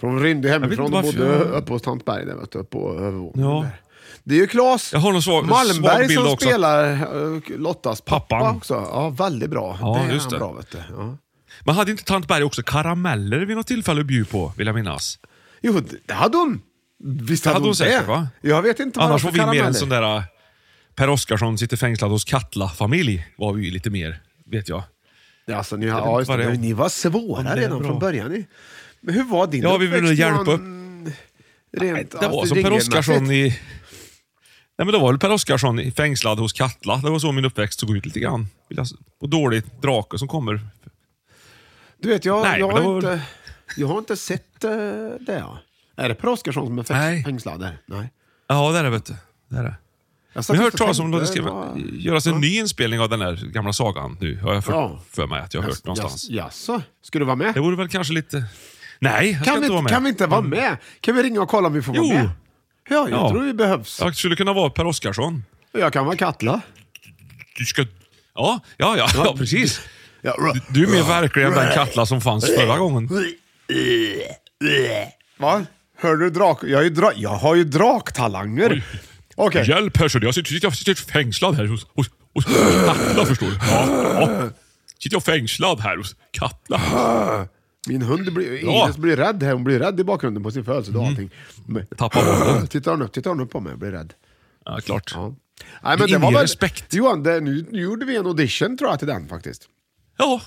för hon rymde hemifrån och bodde jag- uppe hos Tant Berg där, vet du, på övervåningen. Ja. Där. Det är ju Claes Malmberg som också. spelar uh, Lottas pappa Pappan. också. Ja, väldigt bra. Ja, det är just han det. bra vet du. Ja. Men hade inte Tant Berg också karameller vid något tillfälle att bjuda på, vill jag minnas? Jo, det hade hon. Visst Det hade hade hon säkert det. va? Jag vet inte vad Annars var vi mer en sån där äh, Per Oscarsson sitter fängslad hos Katla-familj. Var vi lite mer, vet jag. Ja, Alltså, ni, vet ja, just det, ni var svåra redan bra. från början. Ni. Men hur var din Ja, vi ville hjälpa Johan? Rent Det var som Per Lindgren-mässigt? Oscarsson i... Nej, men det var väl Per Oscarsson i- fängslad hos Katla. Det var så min uppväxt såg ut lite grann. Jag Och dåligt drake som kommer. Du vet, jag, Nej, jag, har, var- inte, jag har inte sett uh, det. Är det Per Oscarsson som är fäng- Nej. fängslad där? Nej. Ja, det är det vet du. Det är det. Jag satt Men jag har just hört och talas om att det tänkte, ska vad- göras en ny inspelning av den där gamla sagan nu. Har jag för, Ja. för mig att jag har hört någonstans. Jas- Jaså, ska du vara med? Det vore väl kanske lite... Nej, jag ska Kan vi, inte vara med. kan vi inte vara med? Kan vi ringa och kolla om vi får Jo. vara med? Ja, jag Ja. tror vi behövs. Jag skulle kunna vara Per Oscarsson. Jag kan vara Katla. Du ska... Ja, ja, ja, ja precis. Ja, Du, du är mer verklig än den Katla som fanns förra gången. Va? Hör du drak? Jag, är dra... jag har ju draktalanger. Okej. Hjälp här, jag sitter, jag sitter fängslad här hos, hos, hos Katla förstår du. Ja, ja. Sitter jag fängslad här hos Katla. Min hund blir, Ja. Ines blir rädd här. Hon blir rädd i bakgrunden på sin födelsedag. allting. Men- Tappar bollen. Tittar hon upp, tittar hon upp på mig och blir rädd. Ja, klart. Ja. Nej, men det var väl... respekt. Johan, det, nu, nu gjorde vi en audition tror jag till den faktiskt. Ja,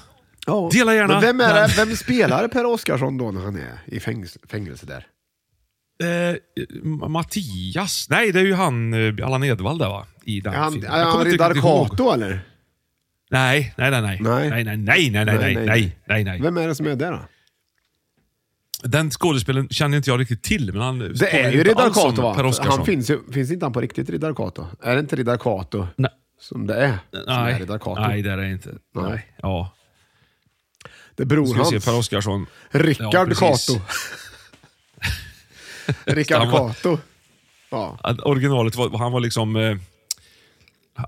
Ja. Dela gärna Men vem, är det, vem spelar Per Oscarsson då när han är i fängelse, fängelse där? Eh, Mattias? Nej, det är ju han, eh, Allan Edwall där va? I den Är han, filmen. är han kommer inte riddar riktigt ihåg. Kato eller? Nej, nej, nej, nej. Nej. Nej, nej, nej, nej, nej, nej, nej, nej. Vem är det som är där då? Den skådespelaren känner inte jag riktigt till, men han Det är ju Riddar Kato va? Han finns, ju, finns inte han på riktigt Riddar Kato? Är det inte Riddar Kato Nej. som det är? Som är Nej, Riddar Kato? nej, det är det inte. Nej. Nej. Ja. Det är bror hans. Per Oscarsson. Rickard Ja, precis. Kato. Rickard Kato. Ja. Originalet var, han var liksom... Eh,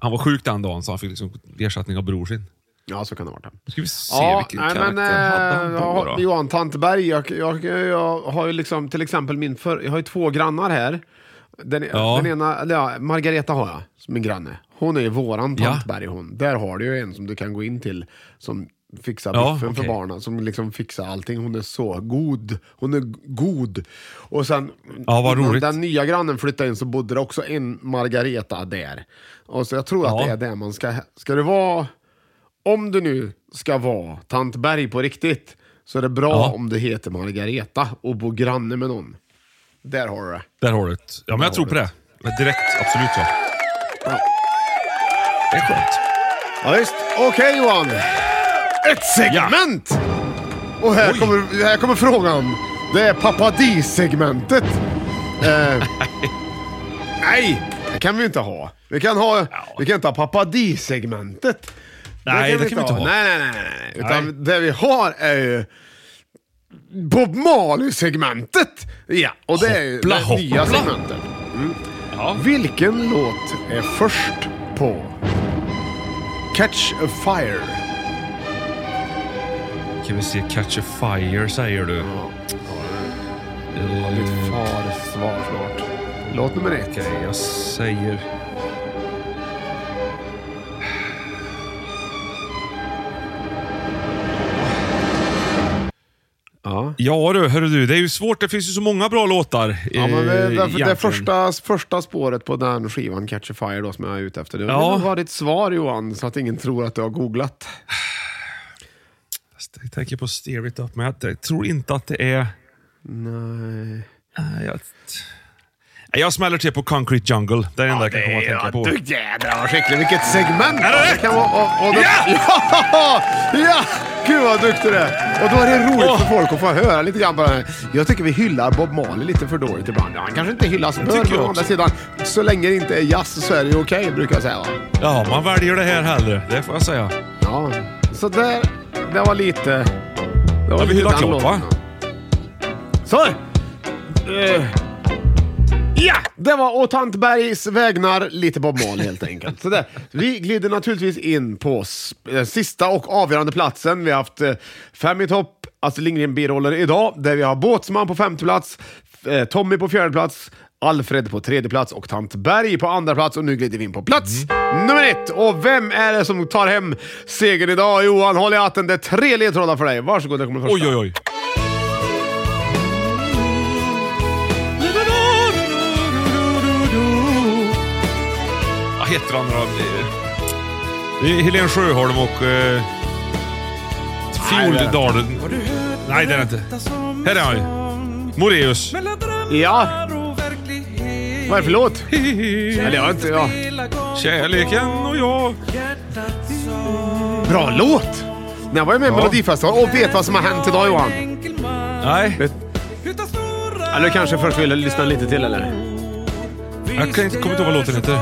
han var sjuk den dagen så han fick liksom ersättning av bror sin. ja, så kan det vara. Nu ska vi se Ja, vilken nej, karaktär men, hade han eh, då, ja, då? Johan Tantberg, jag, jag, jag har ju liksom till exempel min för, jag har ju två grannar här. Den, Ja. den ena, ja, Margareta har jag som min granne. Hon är ju våran. Tantberg hon. Där har du ju en som du kan gå in till som fixar Ja, biffen för okej. barnen, som liksom fixar allting. Hon är så god. Hon är god. Och sen, Ja, vad roligt. den nya grannen flyttade in så bodde det också en Margareta där. Och så jag tror att Ja. det är det man ska, ska det vara om du nu ska vara tant Berg på riktigt så är det bra Ja. om du heter Margareta och bor granne med någon. Där har du det. Där har du det. Ja, men jag tror på det. Men Direkt, absolut ja. Ja. Det är skönt. Ja, visst. Okej Johan. Ett segment! Och här Oj. kommer, här kommer frågan. Det är Pappa Di-segmentet. eh, nej, det kan vi inte ha. Vi kan, ha, vi kan inte ha Pappa Di-segmentet. Nej, det kan vi inte ha. Nej, nej, nej. nej. Utan Nej. det vi har är ju Bob Marley-segmentet. Ja, och det är ju Hoppla, det nya hoppla. segmentet. Ja. Vilken låt är först på Catch a Fire? Kan vi se Catch a Fire säger du. Ja, ditt Eh, far svar snart. Låt nummer ett. Okej, jag säger... Ja. Ja du, hörru du. Det är ju svårt. Det finns ju så många bra låtar. Ja, men det, eh, det, det första, första spåret på den skivan, Catch a Fire, då, som jag är ute efter. Det ja. var ditt svar Johan, så att ingen tror att du har googlat. Jag tänker på Steer It Up, men jag, tror inte att det är... Nej. Jag, jag smäller till på Concrete Jungle. Det är det enda jag kan komma att tänka på. Du jädrar vad skicklig. Vilket segment! Är det rätt? kan vara, och, och det, Ja! ja! Ja! Gud vad duktig du är! Och då är det roligt Åh. för folk att få höra lite grann här. Jag tycker vi hyllar Bob Marley lite för dåligt ibland. Ja, han kanske inte hyllas jag å andra sidan, så länge det inte är jazz så är det okej, brukar jag säga. Va? Ja, man väljer det här hellre. Det får jag säga. Ja, så där, det var lite... Det var Ja, lite Klopp, va? Så! Eh, ja, det var å Tant Bergs vägnar lite Bob Marley helt enkelt. Så där. Vi glider naturligtvis in på eh, sista och avgörande platsen. Vi har haft eh, fem i topp, Astrid Lindgren biroller idag, där vi har Båtsman på femte plats, Tommy på fjärde plats, Alfred på tredje plats och Tant Berg på andra plats. Och nu glider vi in på plats nummer ett. Och vem är det som tar hem segern idag? Johan, håll i hatten. Det är tre ledtrådar för dig. Varsågod, det kommer första. Oj, oj, oj. Vad heter han då? Det är Helen Sjöholm och... Eh, Fioldalen. Nej, det är det inte. Här är han ju. Moreus. Ja. Vad är det för låt? Eller jag inte... Ja. Kärleken och jag. Bra låt! När jag var ju med i Ja. Melodifestivalen och vet vad som har hänt idag Johan? Nej, Vet- Eller kanske först vill lyssna lite till eller? jag kan inte, inte ihåg vad låten heter.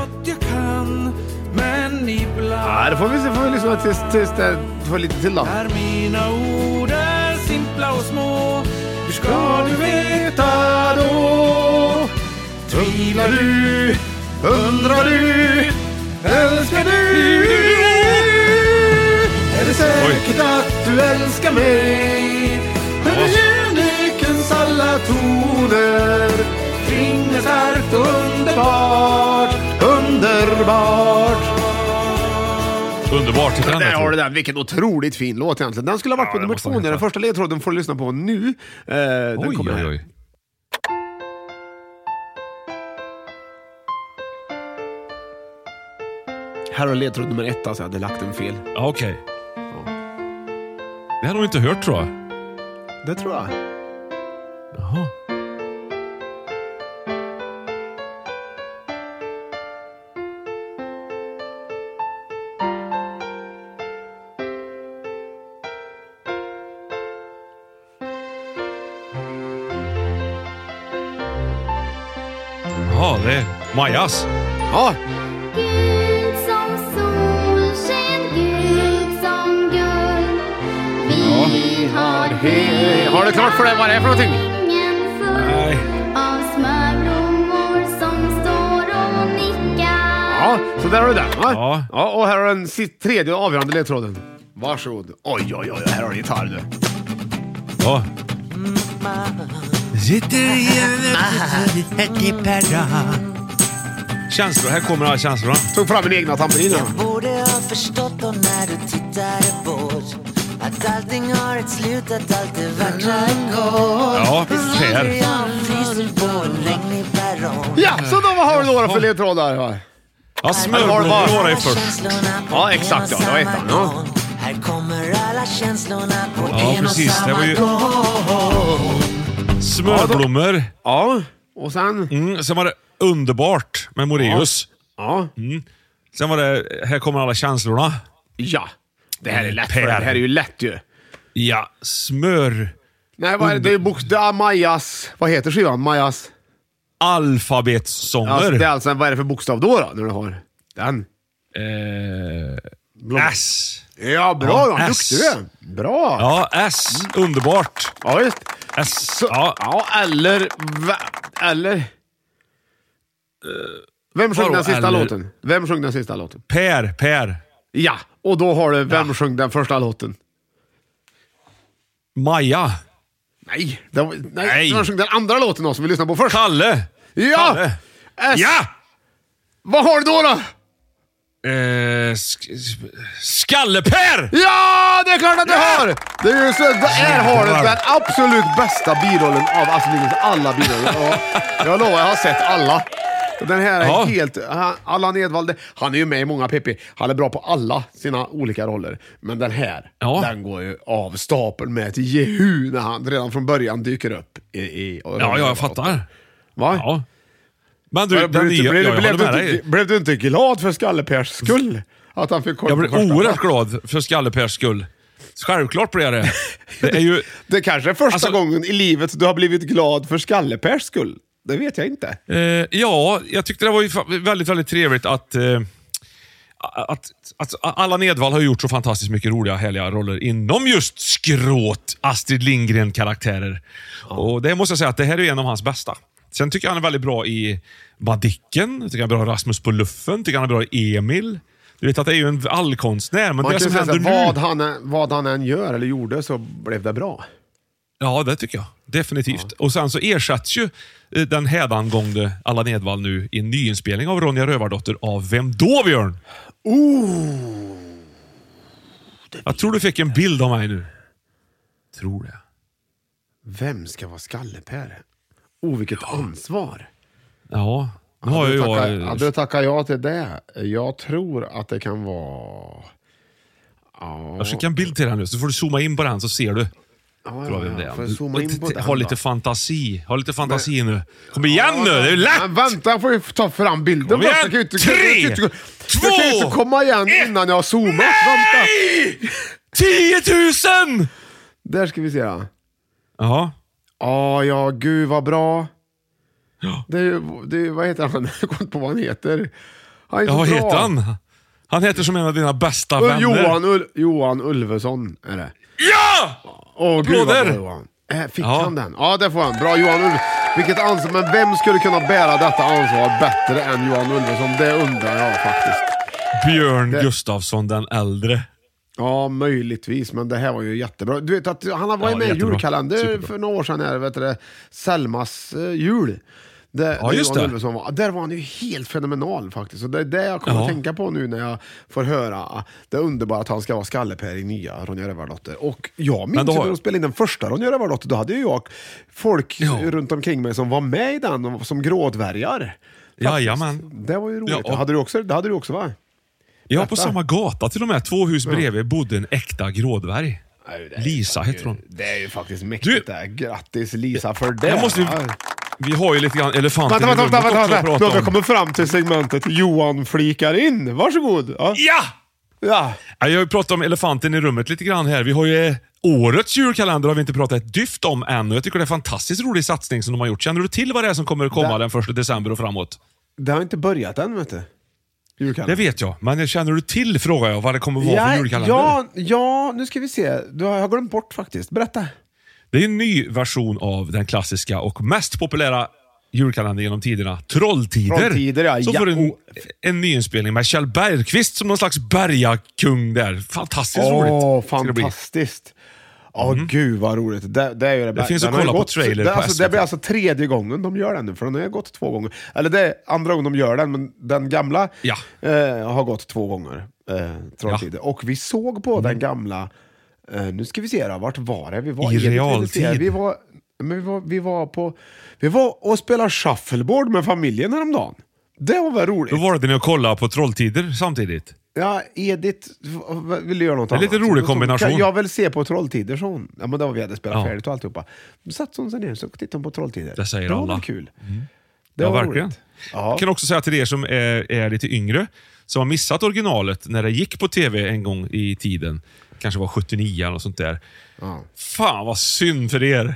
Ja, det får vi, se, får vi lyssna tills, tills det får lite till då. mina ord är simpla och små Hur Ska du veta då? Tvivlar du? Undrar du? Älskar du? Är det säkert att du älskar mig? Med kärlekens alla toner Kring är starkt och underbart Underbart Underbart. den, Där har du den. Vilken otroligt fin låt egentligen. Den skulle ha varit Ja, på den nummer två. Den första ledtråden får du lyssna på nu. Eh, den Oj, kommer oj, oj. Här har ledtråd nummer ett alltså. Jag hade lagt den fel. Ja, Okej. Det har nog inte hört tror jag. Det tror jag. Jaha. Ja, det är Majas. Ja, He- har du klart för dig vad det är för någonting? Nej. ja, så där har du den. Va? Ja. ja. Och här har den sitt tredje och avgörande ledtråden. Varsågod. Oj, oj, oj. Här har du gitarr du. Ja. Känslor. Här kommer alla känslorna. Tog fram min egna tamburin. här. Borde ha förstått då när du tittade bort Att allting har ett slut, att allt det vackra går Ja, Per. Ja, så då har du då för ledtrådar? Va? Ja, smörblommor var det först. Ja, exakt, ja, det var ettan, ja. Här kommer alla känslorna på Ja, en precis. och Det samma var ju- Smörblommor. Ja, och sen? Mm, sen var det Underbart med Moreus. Ja. Sen var det Här kommer alla känslorna. Ja. Det här är lätt för Per. dig. Det här är ju lätt ju. Ja, smör... Nej, vad är det? det är bokstav Majas... Vad heter skivan? Majas... Alfabetssånger. Alltså, det är alltså, vad är det för bokstav då, då när du har den? Eh, S. Ja, bra Ja. S. Duktig du. Bra. Ja, S. Underbart. Ja, visst. S. Så, Ja. ja. eller... Eller... Vem sjöng den sista eller? låten? Vem sjöng den sista låten? Per. Per. Ja, och då har du Vem sjöng den första låten? Maja. Nej, det var, nej. Nej. Vem sjöng den andra låten då som vi lyssnar på först? Kalle. Ja! Kalle. S. Ja! Vad har du då? då? Eh, sk Skalle-Per! Ja, det är klart att du har! Det är ju så, här har du den absolut bästa birollen av Astrid alla biroller. Jag lovar, jag har sett alla. Den här är Ja. helt... han- Allan Edwall, han är ju med i många Pippi. Han är bra på alla sina olika roller. Men den här, Ja. den går ju av stapeln med ett jehu när han redan från början dyker upp. I, i, Ja, ja, jag fattar. Va? Ja. Men du, blev, du, blev, blev, du, blev du inte glad för Skalle-Pers skull? Att han fick Jag blev oerhört glad för Skalle-Pers skull. Självklart blev jag det. Det är ju... Det kanske är första Alltså- gången i livet du har blivit glad för Skalle-Pers skull. Det vet jag inte. Eh, ja, jag tyckte det var väldigt, väldigt trevligt att, eh, att, att alla Nedvall har gjort så fantastiskt mycket roliga, härliga roller inom just skråt Astrid Lindgren-karaktärer. Och Det måste jag säga att det här är en av hans bästa. Sen tycker jag han är väldigt bra i Madicken, tycker han är bra i Rasmus på luffen, tycker han är bra i Emil. Du vet att det är ju en allkonstnär, men Man det som händer nu... vad, han, vad han än gör eller gjorde så blev det bra. Ja, det tycker jag. Definitivt. Och sen så ersätts ju eh, den hädangångne Allan Edwall nu i en nyinspelning av Ronja Rövardotter av Vem då, Björn? Jag tror du fick en bild av mig nu. Tror det. Vem ska vara Skalle-Per? Oh, vilket ansvar. Ja, nu har Hade du tackat- jag... Hade du tackat ja till det? Jag tror att det kan vara... Jag skickar en bild till dig nu, så får du zooma in på den så ser du. Ja, det är. Får jag zooma in på den ha då? lite fantasi. Ha lite fantasi nu. Kom igen nu, det är lätt! Men vänta, jag får ju ta fram bilden Kom igen. Jag kan ju inte, Tre, jag kan ju inte, två, jag kan ju inte komma igen innan jag har zoomat. Vänta. 10 000! Där ska vi se. Ja, Ja. ah, ja gud vad bra. Ja. Det är, ju- det är, vad heter han? Jag kommer inte på vad han heter. Han är Ja, så vad bra. heter han? Han heter som en av dina bästa Ul- vänner. Johan, Ul Johan Ulveson är det. Ja! Åh gud vad Applåder! bra Johan. Äh, fick Ja. han den? Ja det får han. Bra Johan Ulveson. Vilket ansvar. Men vem skulle kunna bära detta ansvar bättre än Johan Ulveson? Det undrar jag faktiskt. Björn Gustafsson den äldre. Ja, möjligtvis, men det här var ju jättebra. Du vet att han har varit Ja, med i jättebra. julkalender Superbra. för några år sedan, här, vet du, det, Selmas eh, jul. Det, Ja, just det. Var, där var han ju helt fenomenal faktiskt. Och det är det jag kommer Ja. att tänka på nu när jag får höra det underbara att han ska vara Skalle-Per i nya Ronja Rövardotter. Och jag minns ju har- när de spelade in den första Ronja Rövardotter, då hade ju jag folk Ja. runt omkring mig som var med i den som grådvärgar. Jajamän. Det var ju roligt. Ja, och- hade du också, det hade du också va? Ja, på Detta. samma gata till och med. Två hus bredvid bodde en äkta grådvärg. Lisa heter hon. Det är ju faktiskt mäktigt det. Grattis Lisa för det. Jag måste ju, vi har ju lite grann elefanten Vänta, vänta, vänta, vänta. Då prata har vi om. kommit fram till segmentet Johan flikar in. Varsågod. Ja. Ja! ja. Ja, Jag har ju pratat om elefanten i rummet lite grann här. Vi har ju eh, årets julkalender har vi inte pratat ett dyft om än jag tycker det är en fantastiskt rolig satsning som de har gjort. Känner du till vad det är som kommer att komma Det- den första december och framåt? Det har inte börjat än vet du. Det Julkalender. vet jag, men känner du till, frågar jag, vad det kommer att vara för Ja, julkalender? ja, ja, nu ska vi se. Du har, jag har glömt bort faktiskt. Berätta. Det är en ny version av den klassiska och mest populära julkalendern genom tiderna, Trolltider. Trolltider, ja. Så Ja, får du en, en nyinspelning med Kjell Bergqvist som någon slags bergakung där. Fantastiskt Åh, roligt. det fantastiskt. Åh gud vad roligt. Det, det, är ju det, bästa. finns att kolla på gått- trailer det, på alltså, det blir alltså tredje gången de gör den nu, för den har gått två gånger. Eller det är andra gången de gör den, men den gamla Ja. eh, har gått två gånger. Eh, Trolltider. Och vi såg på den gamla, eh, nu ska vi se då, vart var det? Vi var I realtid. Vi var, men vi var, vi var på, vi var och spelade shuffleboard med familjen häromdagen. Det var väl roligt? Då var det ni att kolla på Trolltider samtidigt. Ja, Edith ville göra något Det är annat. lite rolig kombination. Jag vill se på Trolltider, så hon. Ja, men det var vi hade spelat Ja. färdigt och alltihopa. Då satt hon sig ner så tittade på Trolltider. Det säger var alla. väl kul. Det ja, var verkligen. roligt. Ja. Jag kan också säga till er som är, är lite yngre, som har missat originalet när det gick på tv en gång i tiden. Kanske var 79 eller något sånt där. Ja. Fan vad synd för er.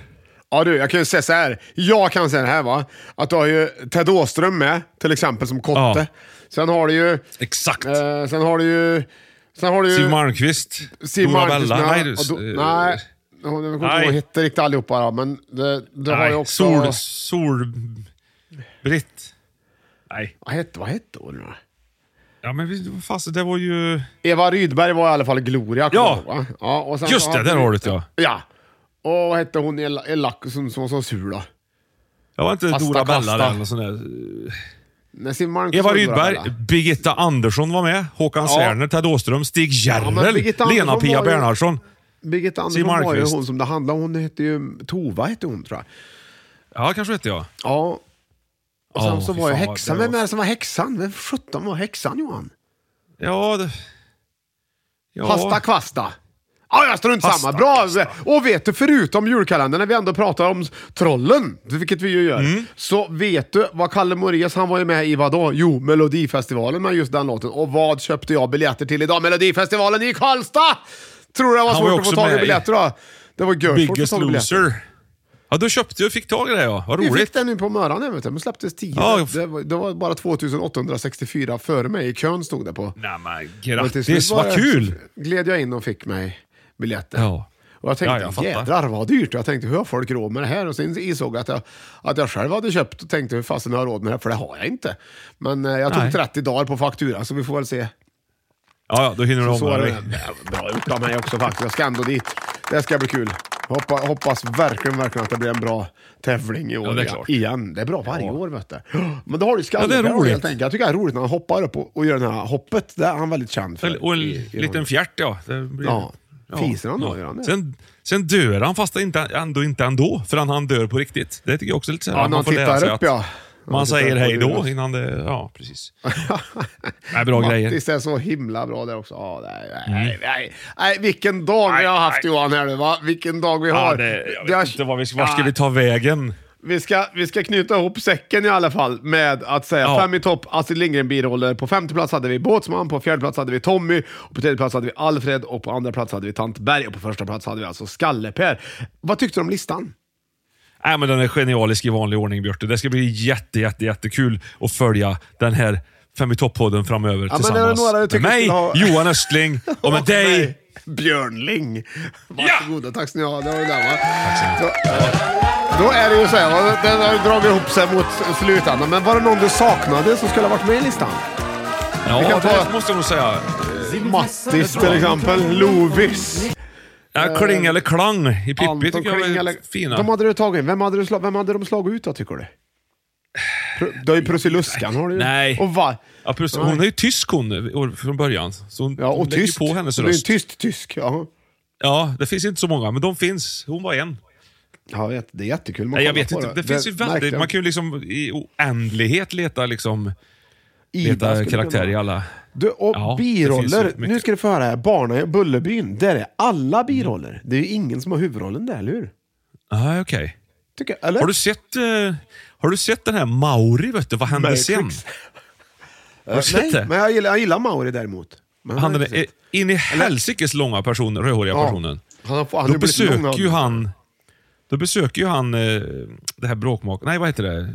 Ja du, jag kan ju säga så här. Jag kan säga det här va. Att du har ju Ted Åström med, till exempel som Kotte. Ja. Sen har du ju... Exakt. Eh, sen har du ju... Sen har du ju... Siw Malmkvist. Siw Dora Malmqvist Bella. Nej, och då, du- nej. Jag kommer inte ihåg hette riktigt allihopa då, men det, det har ju också... Sol... Sol... Britt. Nej. Vad hette, vad hette hon då? Ja men vi- fast, det var ju... Eva Rydberg var i alla fall Gloria. Ja. ihåg, ja och sen Just det, där har du det ja. Ja. Och vad hette hon Ella som, som var så sur då? Jag var inte Kasta, Dora Bella eller något sånt där. Nej, Eva Rydberg. Birgitta Andersson var med, Håkan Ja. Serner, Ted Åström, Stig Ja, Järrel, Andersson Lena-Pia Bernhardsson. Birgitta Andersson var ju hon som det handlade om. Hon hette ju Tova, hette hon tror jag. Ja, kanske hette jag. Ja. Och sen Ja, så var vad häxan. Vem var- är det som var häxan? Vem sjutton var häxan Johan? Ja, det... Ja. Pasta kvasta. Ja, jag strunt samma. Bra! Och vet du, förutom julkalendern, när vi ändå pratar om trollen, vilket vi ju gör, Mm. så vet du vad Kalle Moraeus, han var ju med i vadå? Jo, Melodifestivalen med just den låten. Och vad köpte jag biljetter till idag? Melodifestivalen i Karlstad! Tror du det var Han var svårt att få tag i biljetter då? Det var gött svårt att få Biggest tag i biljetter. loser. Ja, du köpte och fick tag i det ja. Vad Vi fick roligt. den nu på morgonen, vet du. men släpptes 10. Ja, det, var, det var bara 2864 före mig. I kön stod det på. Nej men grattis, var vad kul! gled jag in och fick mig biljetter. Ja. Och jag tänkte, Ja, jag jädrar vad dyrt. Jag tänkte, hur har folk råd med det här? Och sen insåg jag att jag, att jag själv hade köpt och tänkte, hur fasen har jag råd med det här? För det har jag inte. Men eh, jag tog Nej. 30 dagar på faktura, så vi får väl se. Ja, ja, då hinner du Så, så är ångra det. dig. Bra gjort av mig också faktiskt. Jag ska ändå dit. Det ska bli kul. Hoppa, hoppas verkligen, verkligen att det blir en bra tävling i år. Ja, det är igen. klart. igen. Det är bra varje år vet du. Men då har du Ja, det är skallen roligt. helt enkelt. Jag tycker det är roligt när han hoppar upp och, och gör det här hoppet. Det är han väldigt känd för. Och en i- i liten fjärt ja. Det blir... Ja. Fiser han då, gör han? Sen, sen dör han fast inte, ändå inte ändå, för han, dör på riktigt. Det tycker jag också är lite så här, Ja, när han tittar upp att- ja. Man säger hej då innan det... Ja, precis. Nej, bra grejer. Mattis är så himla bra där också. Ja, nej, nej, Mm. nej, nej, vilken dag vi har haft Johan här nu va? Vilken dag vi har. Ja, det, jag har- vet inte vad vi ska, vart ska vi ta vägen? Vi ska, vi ska knyta ihop säcken i alla fall med att säga Ja. fem i topp, Astrid Lindgren biroller. På femte plats hade vi Båtsman, på fjärde plats hade vi Tommy, och på tredje plats hade vi Alfred och på andra plats hade vi Tant Berg och på första plats hade vi alltså Skalle-Per. Vad tyckte du om listan? Nej, men den är genialisk i vanlig ordning, Björte. Det ska bli jätte, jätte, jättekul att följa den här Fem i topp-podden framöver men det är tillsammans. några du med mig, ha- Johan Östling, och med dig, Björnling. Varsågoda, tack ska ni ha. Det var det där va? Då, då är det ju så här, va? den har dragit ihop sig mot slutändan. Men var det någon du saknade som skulle ha varit med i listan? Ja, kan ta- det måste jag nog säga. Mattis till exempel, Lovis. Ja, kling eller klang i Pippi Anton tycker jag Kling är eller- fina. De hade du tagit in. Vem hade, du slag, vem hade de slagit ut då, tycker du? Du har ju Prussiluskan. Har du ju. Nej. Och va? Ja, plus, Nej. hon är ju tysk hon från början. Så hon, Ja, och lägger tyst. på hennes Hon är ju röst. tyst-tysk. Ja. Ja, det finns inte så många, men de finns. Hon var en. Ja, det är jättekul. Man Nej, jag vet inte. Det, finns ju väldigt, man kan ju liksom i oändlighet leta, liksom, Ida leta karaktär i alla... Du, och Ja, biroller. Nu ska du få höra här. Barnen i Bullerbyn. Där är alla biroller. Det är ju ingen som har huvudrollen där, eller hur? Ah, okej. Tycker, eller? Har du sett eh, Har du sett den här Mauri, vet du? Vad hände Matrix. sen? Eh, sett Nej, det? men jag gillar, jag gillar Mauri däremot. Men Han har är in i helsikes långa person, rödhåriga Ja. personen. Han har, han Då besöker ju han Då besöker ju han eh, det här bråkmak... Nej, vad heter det?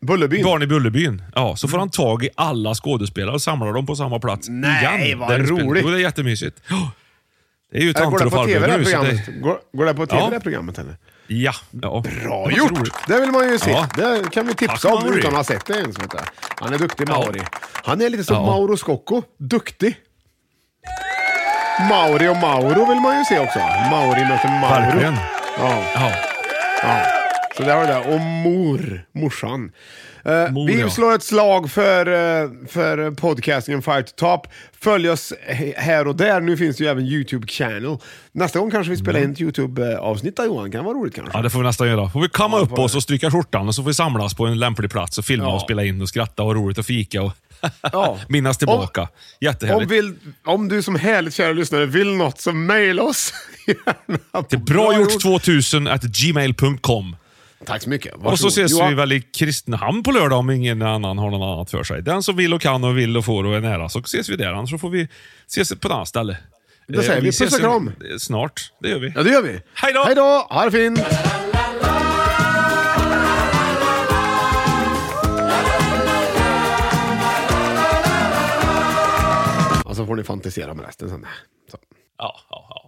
Bullerbyn? Barn i Bullerbyn. Ja, så får han tag i alla skådespelare och samlar dem på samma plats Nej, igen. vad det spelar- roligt. Jo, det är jättemysigt. Ja. Det är ju går tanter och farbröder nu. det- Går, går det på tv Ja. det här programmet eller? Ja. ja. Bra Det gjort! roligt. Det vill man ju se. Ja. Det kan vi tipsa Tack, om Mauri. utan att ha sett det ens. Han är duktig. Mauri. Han är lite som. Mauro Scocco. Duktig. Mauri och Mauro vill man ju se också. Mauri möter Mauro. Verkligen. Ja. Ja. Så har du det. Och mor, morsan. Eh, Mor, vi ja. slår ett slag för, eh, för podcastingen Fire to Top. Följ oss här och där. Nu finns det ju även YouTube-channel. Nästa gång kanske vi spelar in ett YouTube-avsnitt där Johan. Kan vara roligt kanske. Ja, det får vi nästan göra. får vi kamma Ja, upp oss och stryka skjortan och så får vi samlas på en lämplig plats och filma Ja. och spela in och skratta och ha roligt och fika och Ja. minnas tillbaka. Om, Jättehärligt. vill, om du som härligt kära lyssnare vill något så mejla oss gärna. Till bragjort2000 at gmail.com. Tack så mycket. Och så Varsågod. ses Johan. vi väl i Kristinehamn på lördag om ingen annan har något annat för sig. Den som vill och kan och vill och får och är nära så ses vi där. Annars så får vi ses på ett annat ställe. Då säger Eh, vi puss ses och kram. en- Snart, det gör vi. Ja, det gör vi. Hej då! Hej då! Ha det fint! Och så får ni fantisera med resten sen. Så. Ja, ja, ja.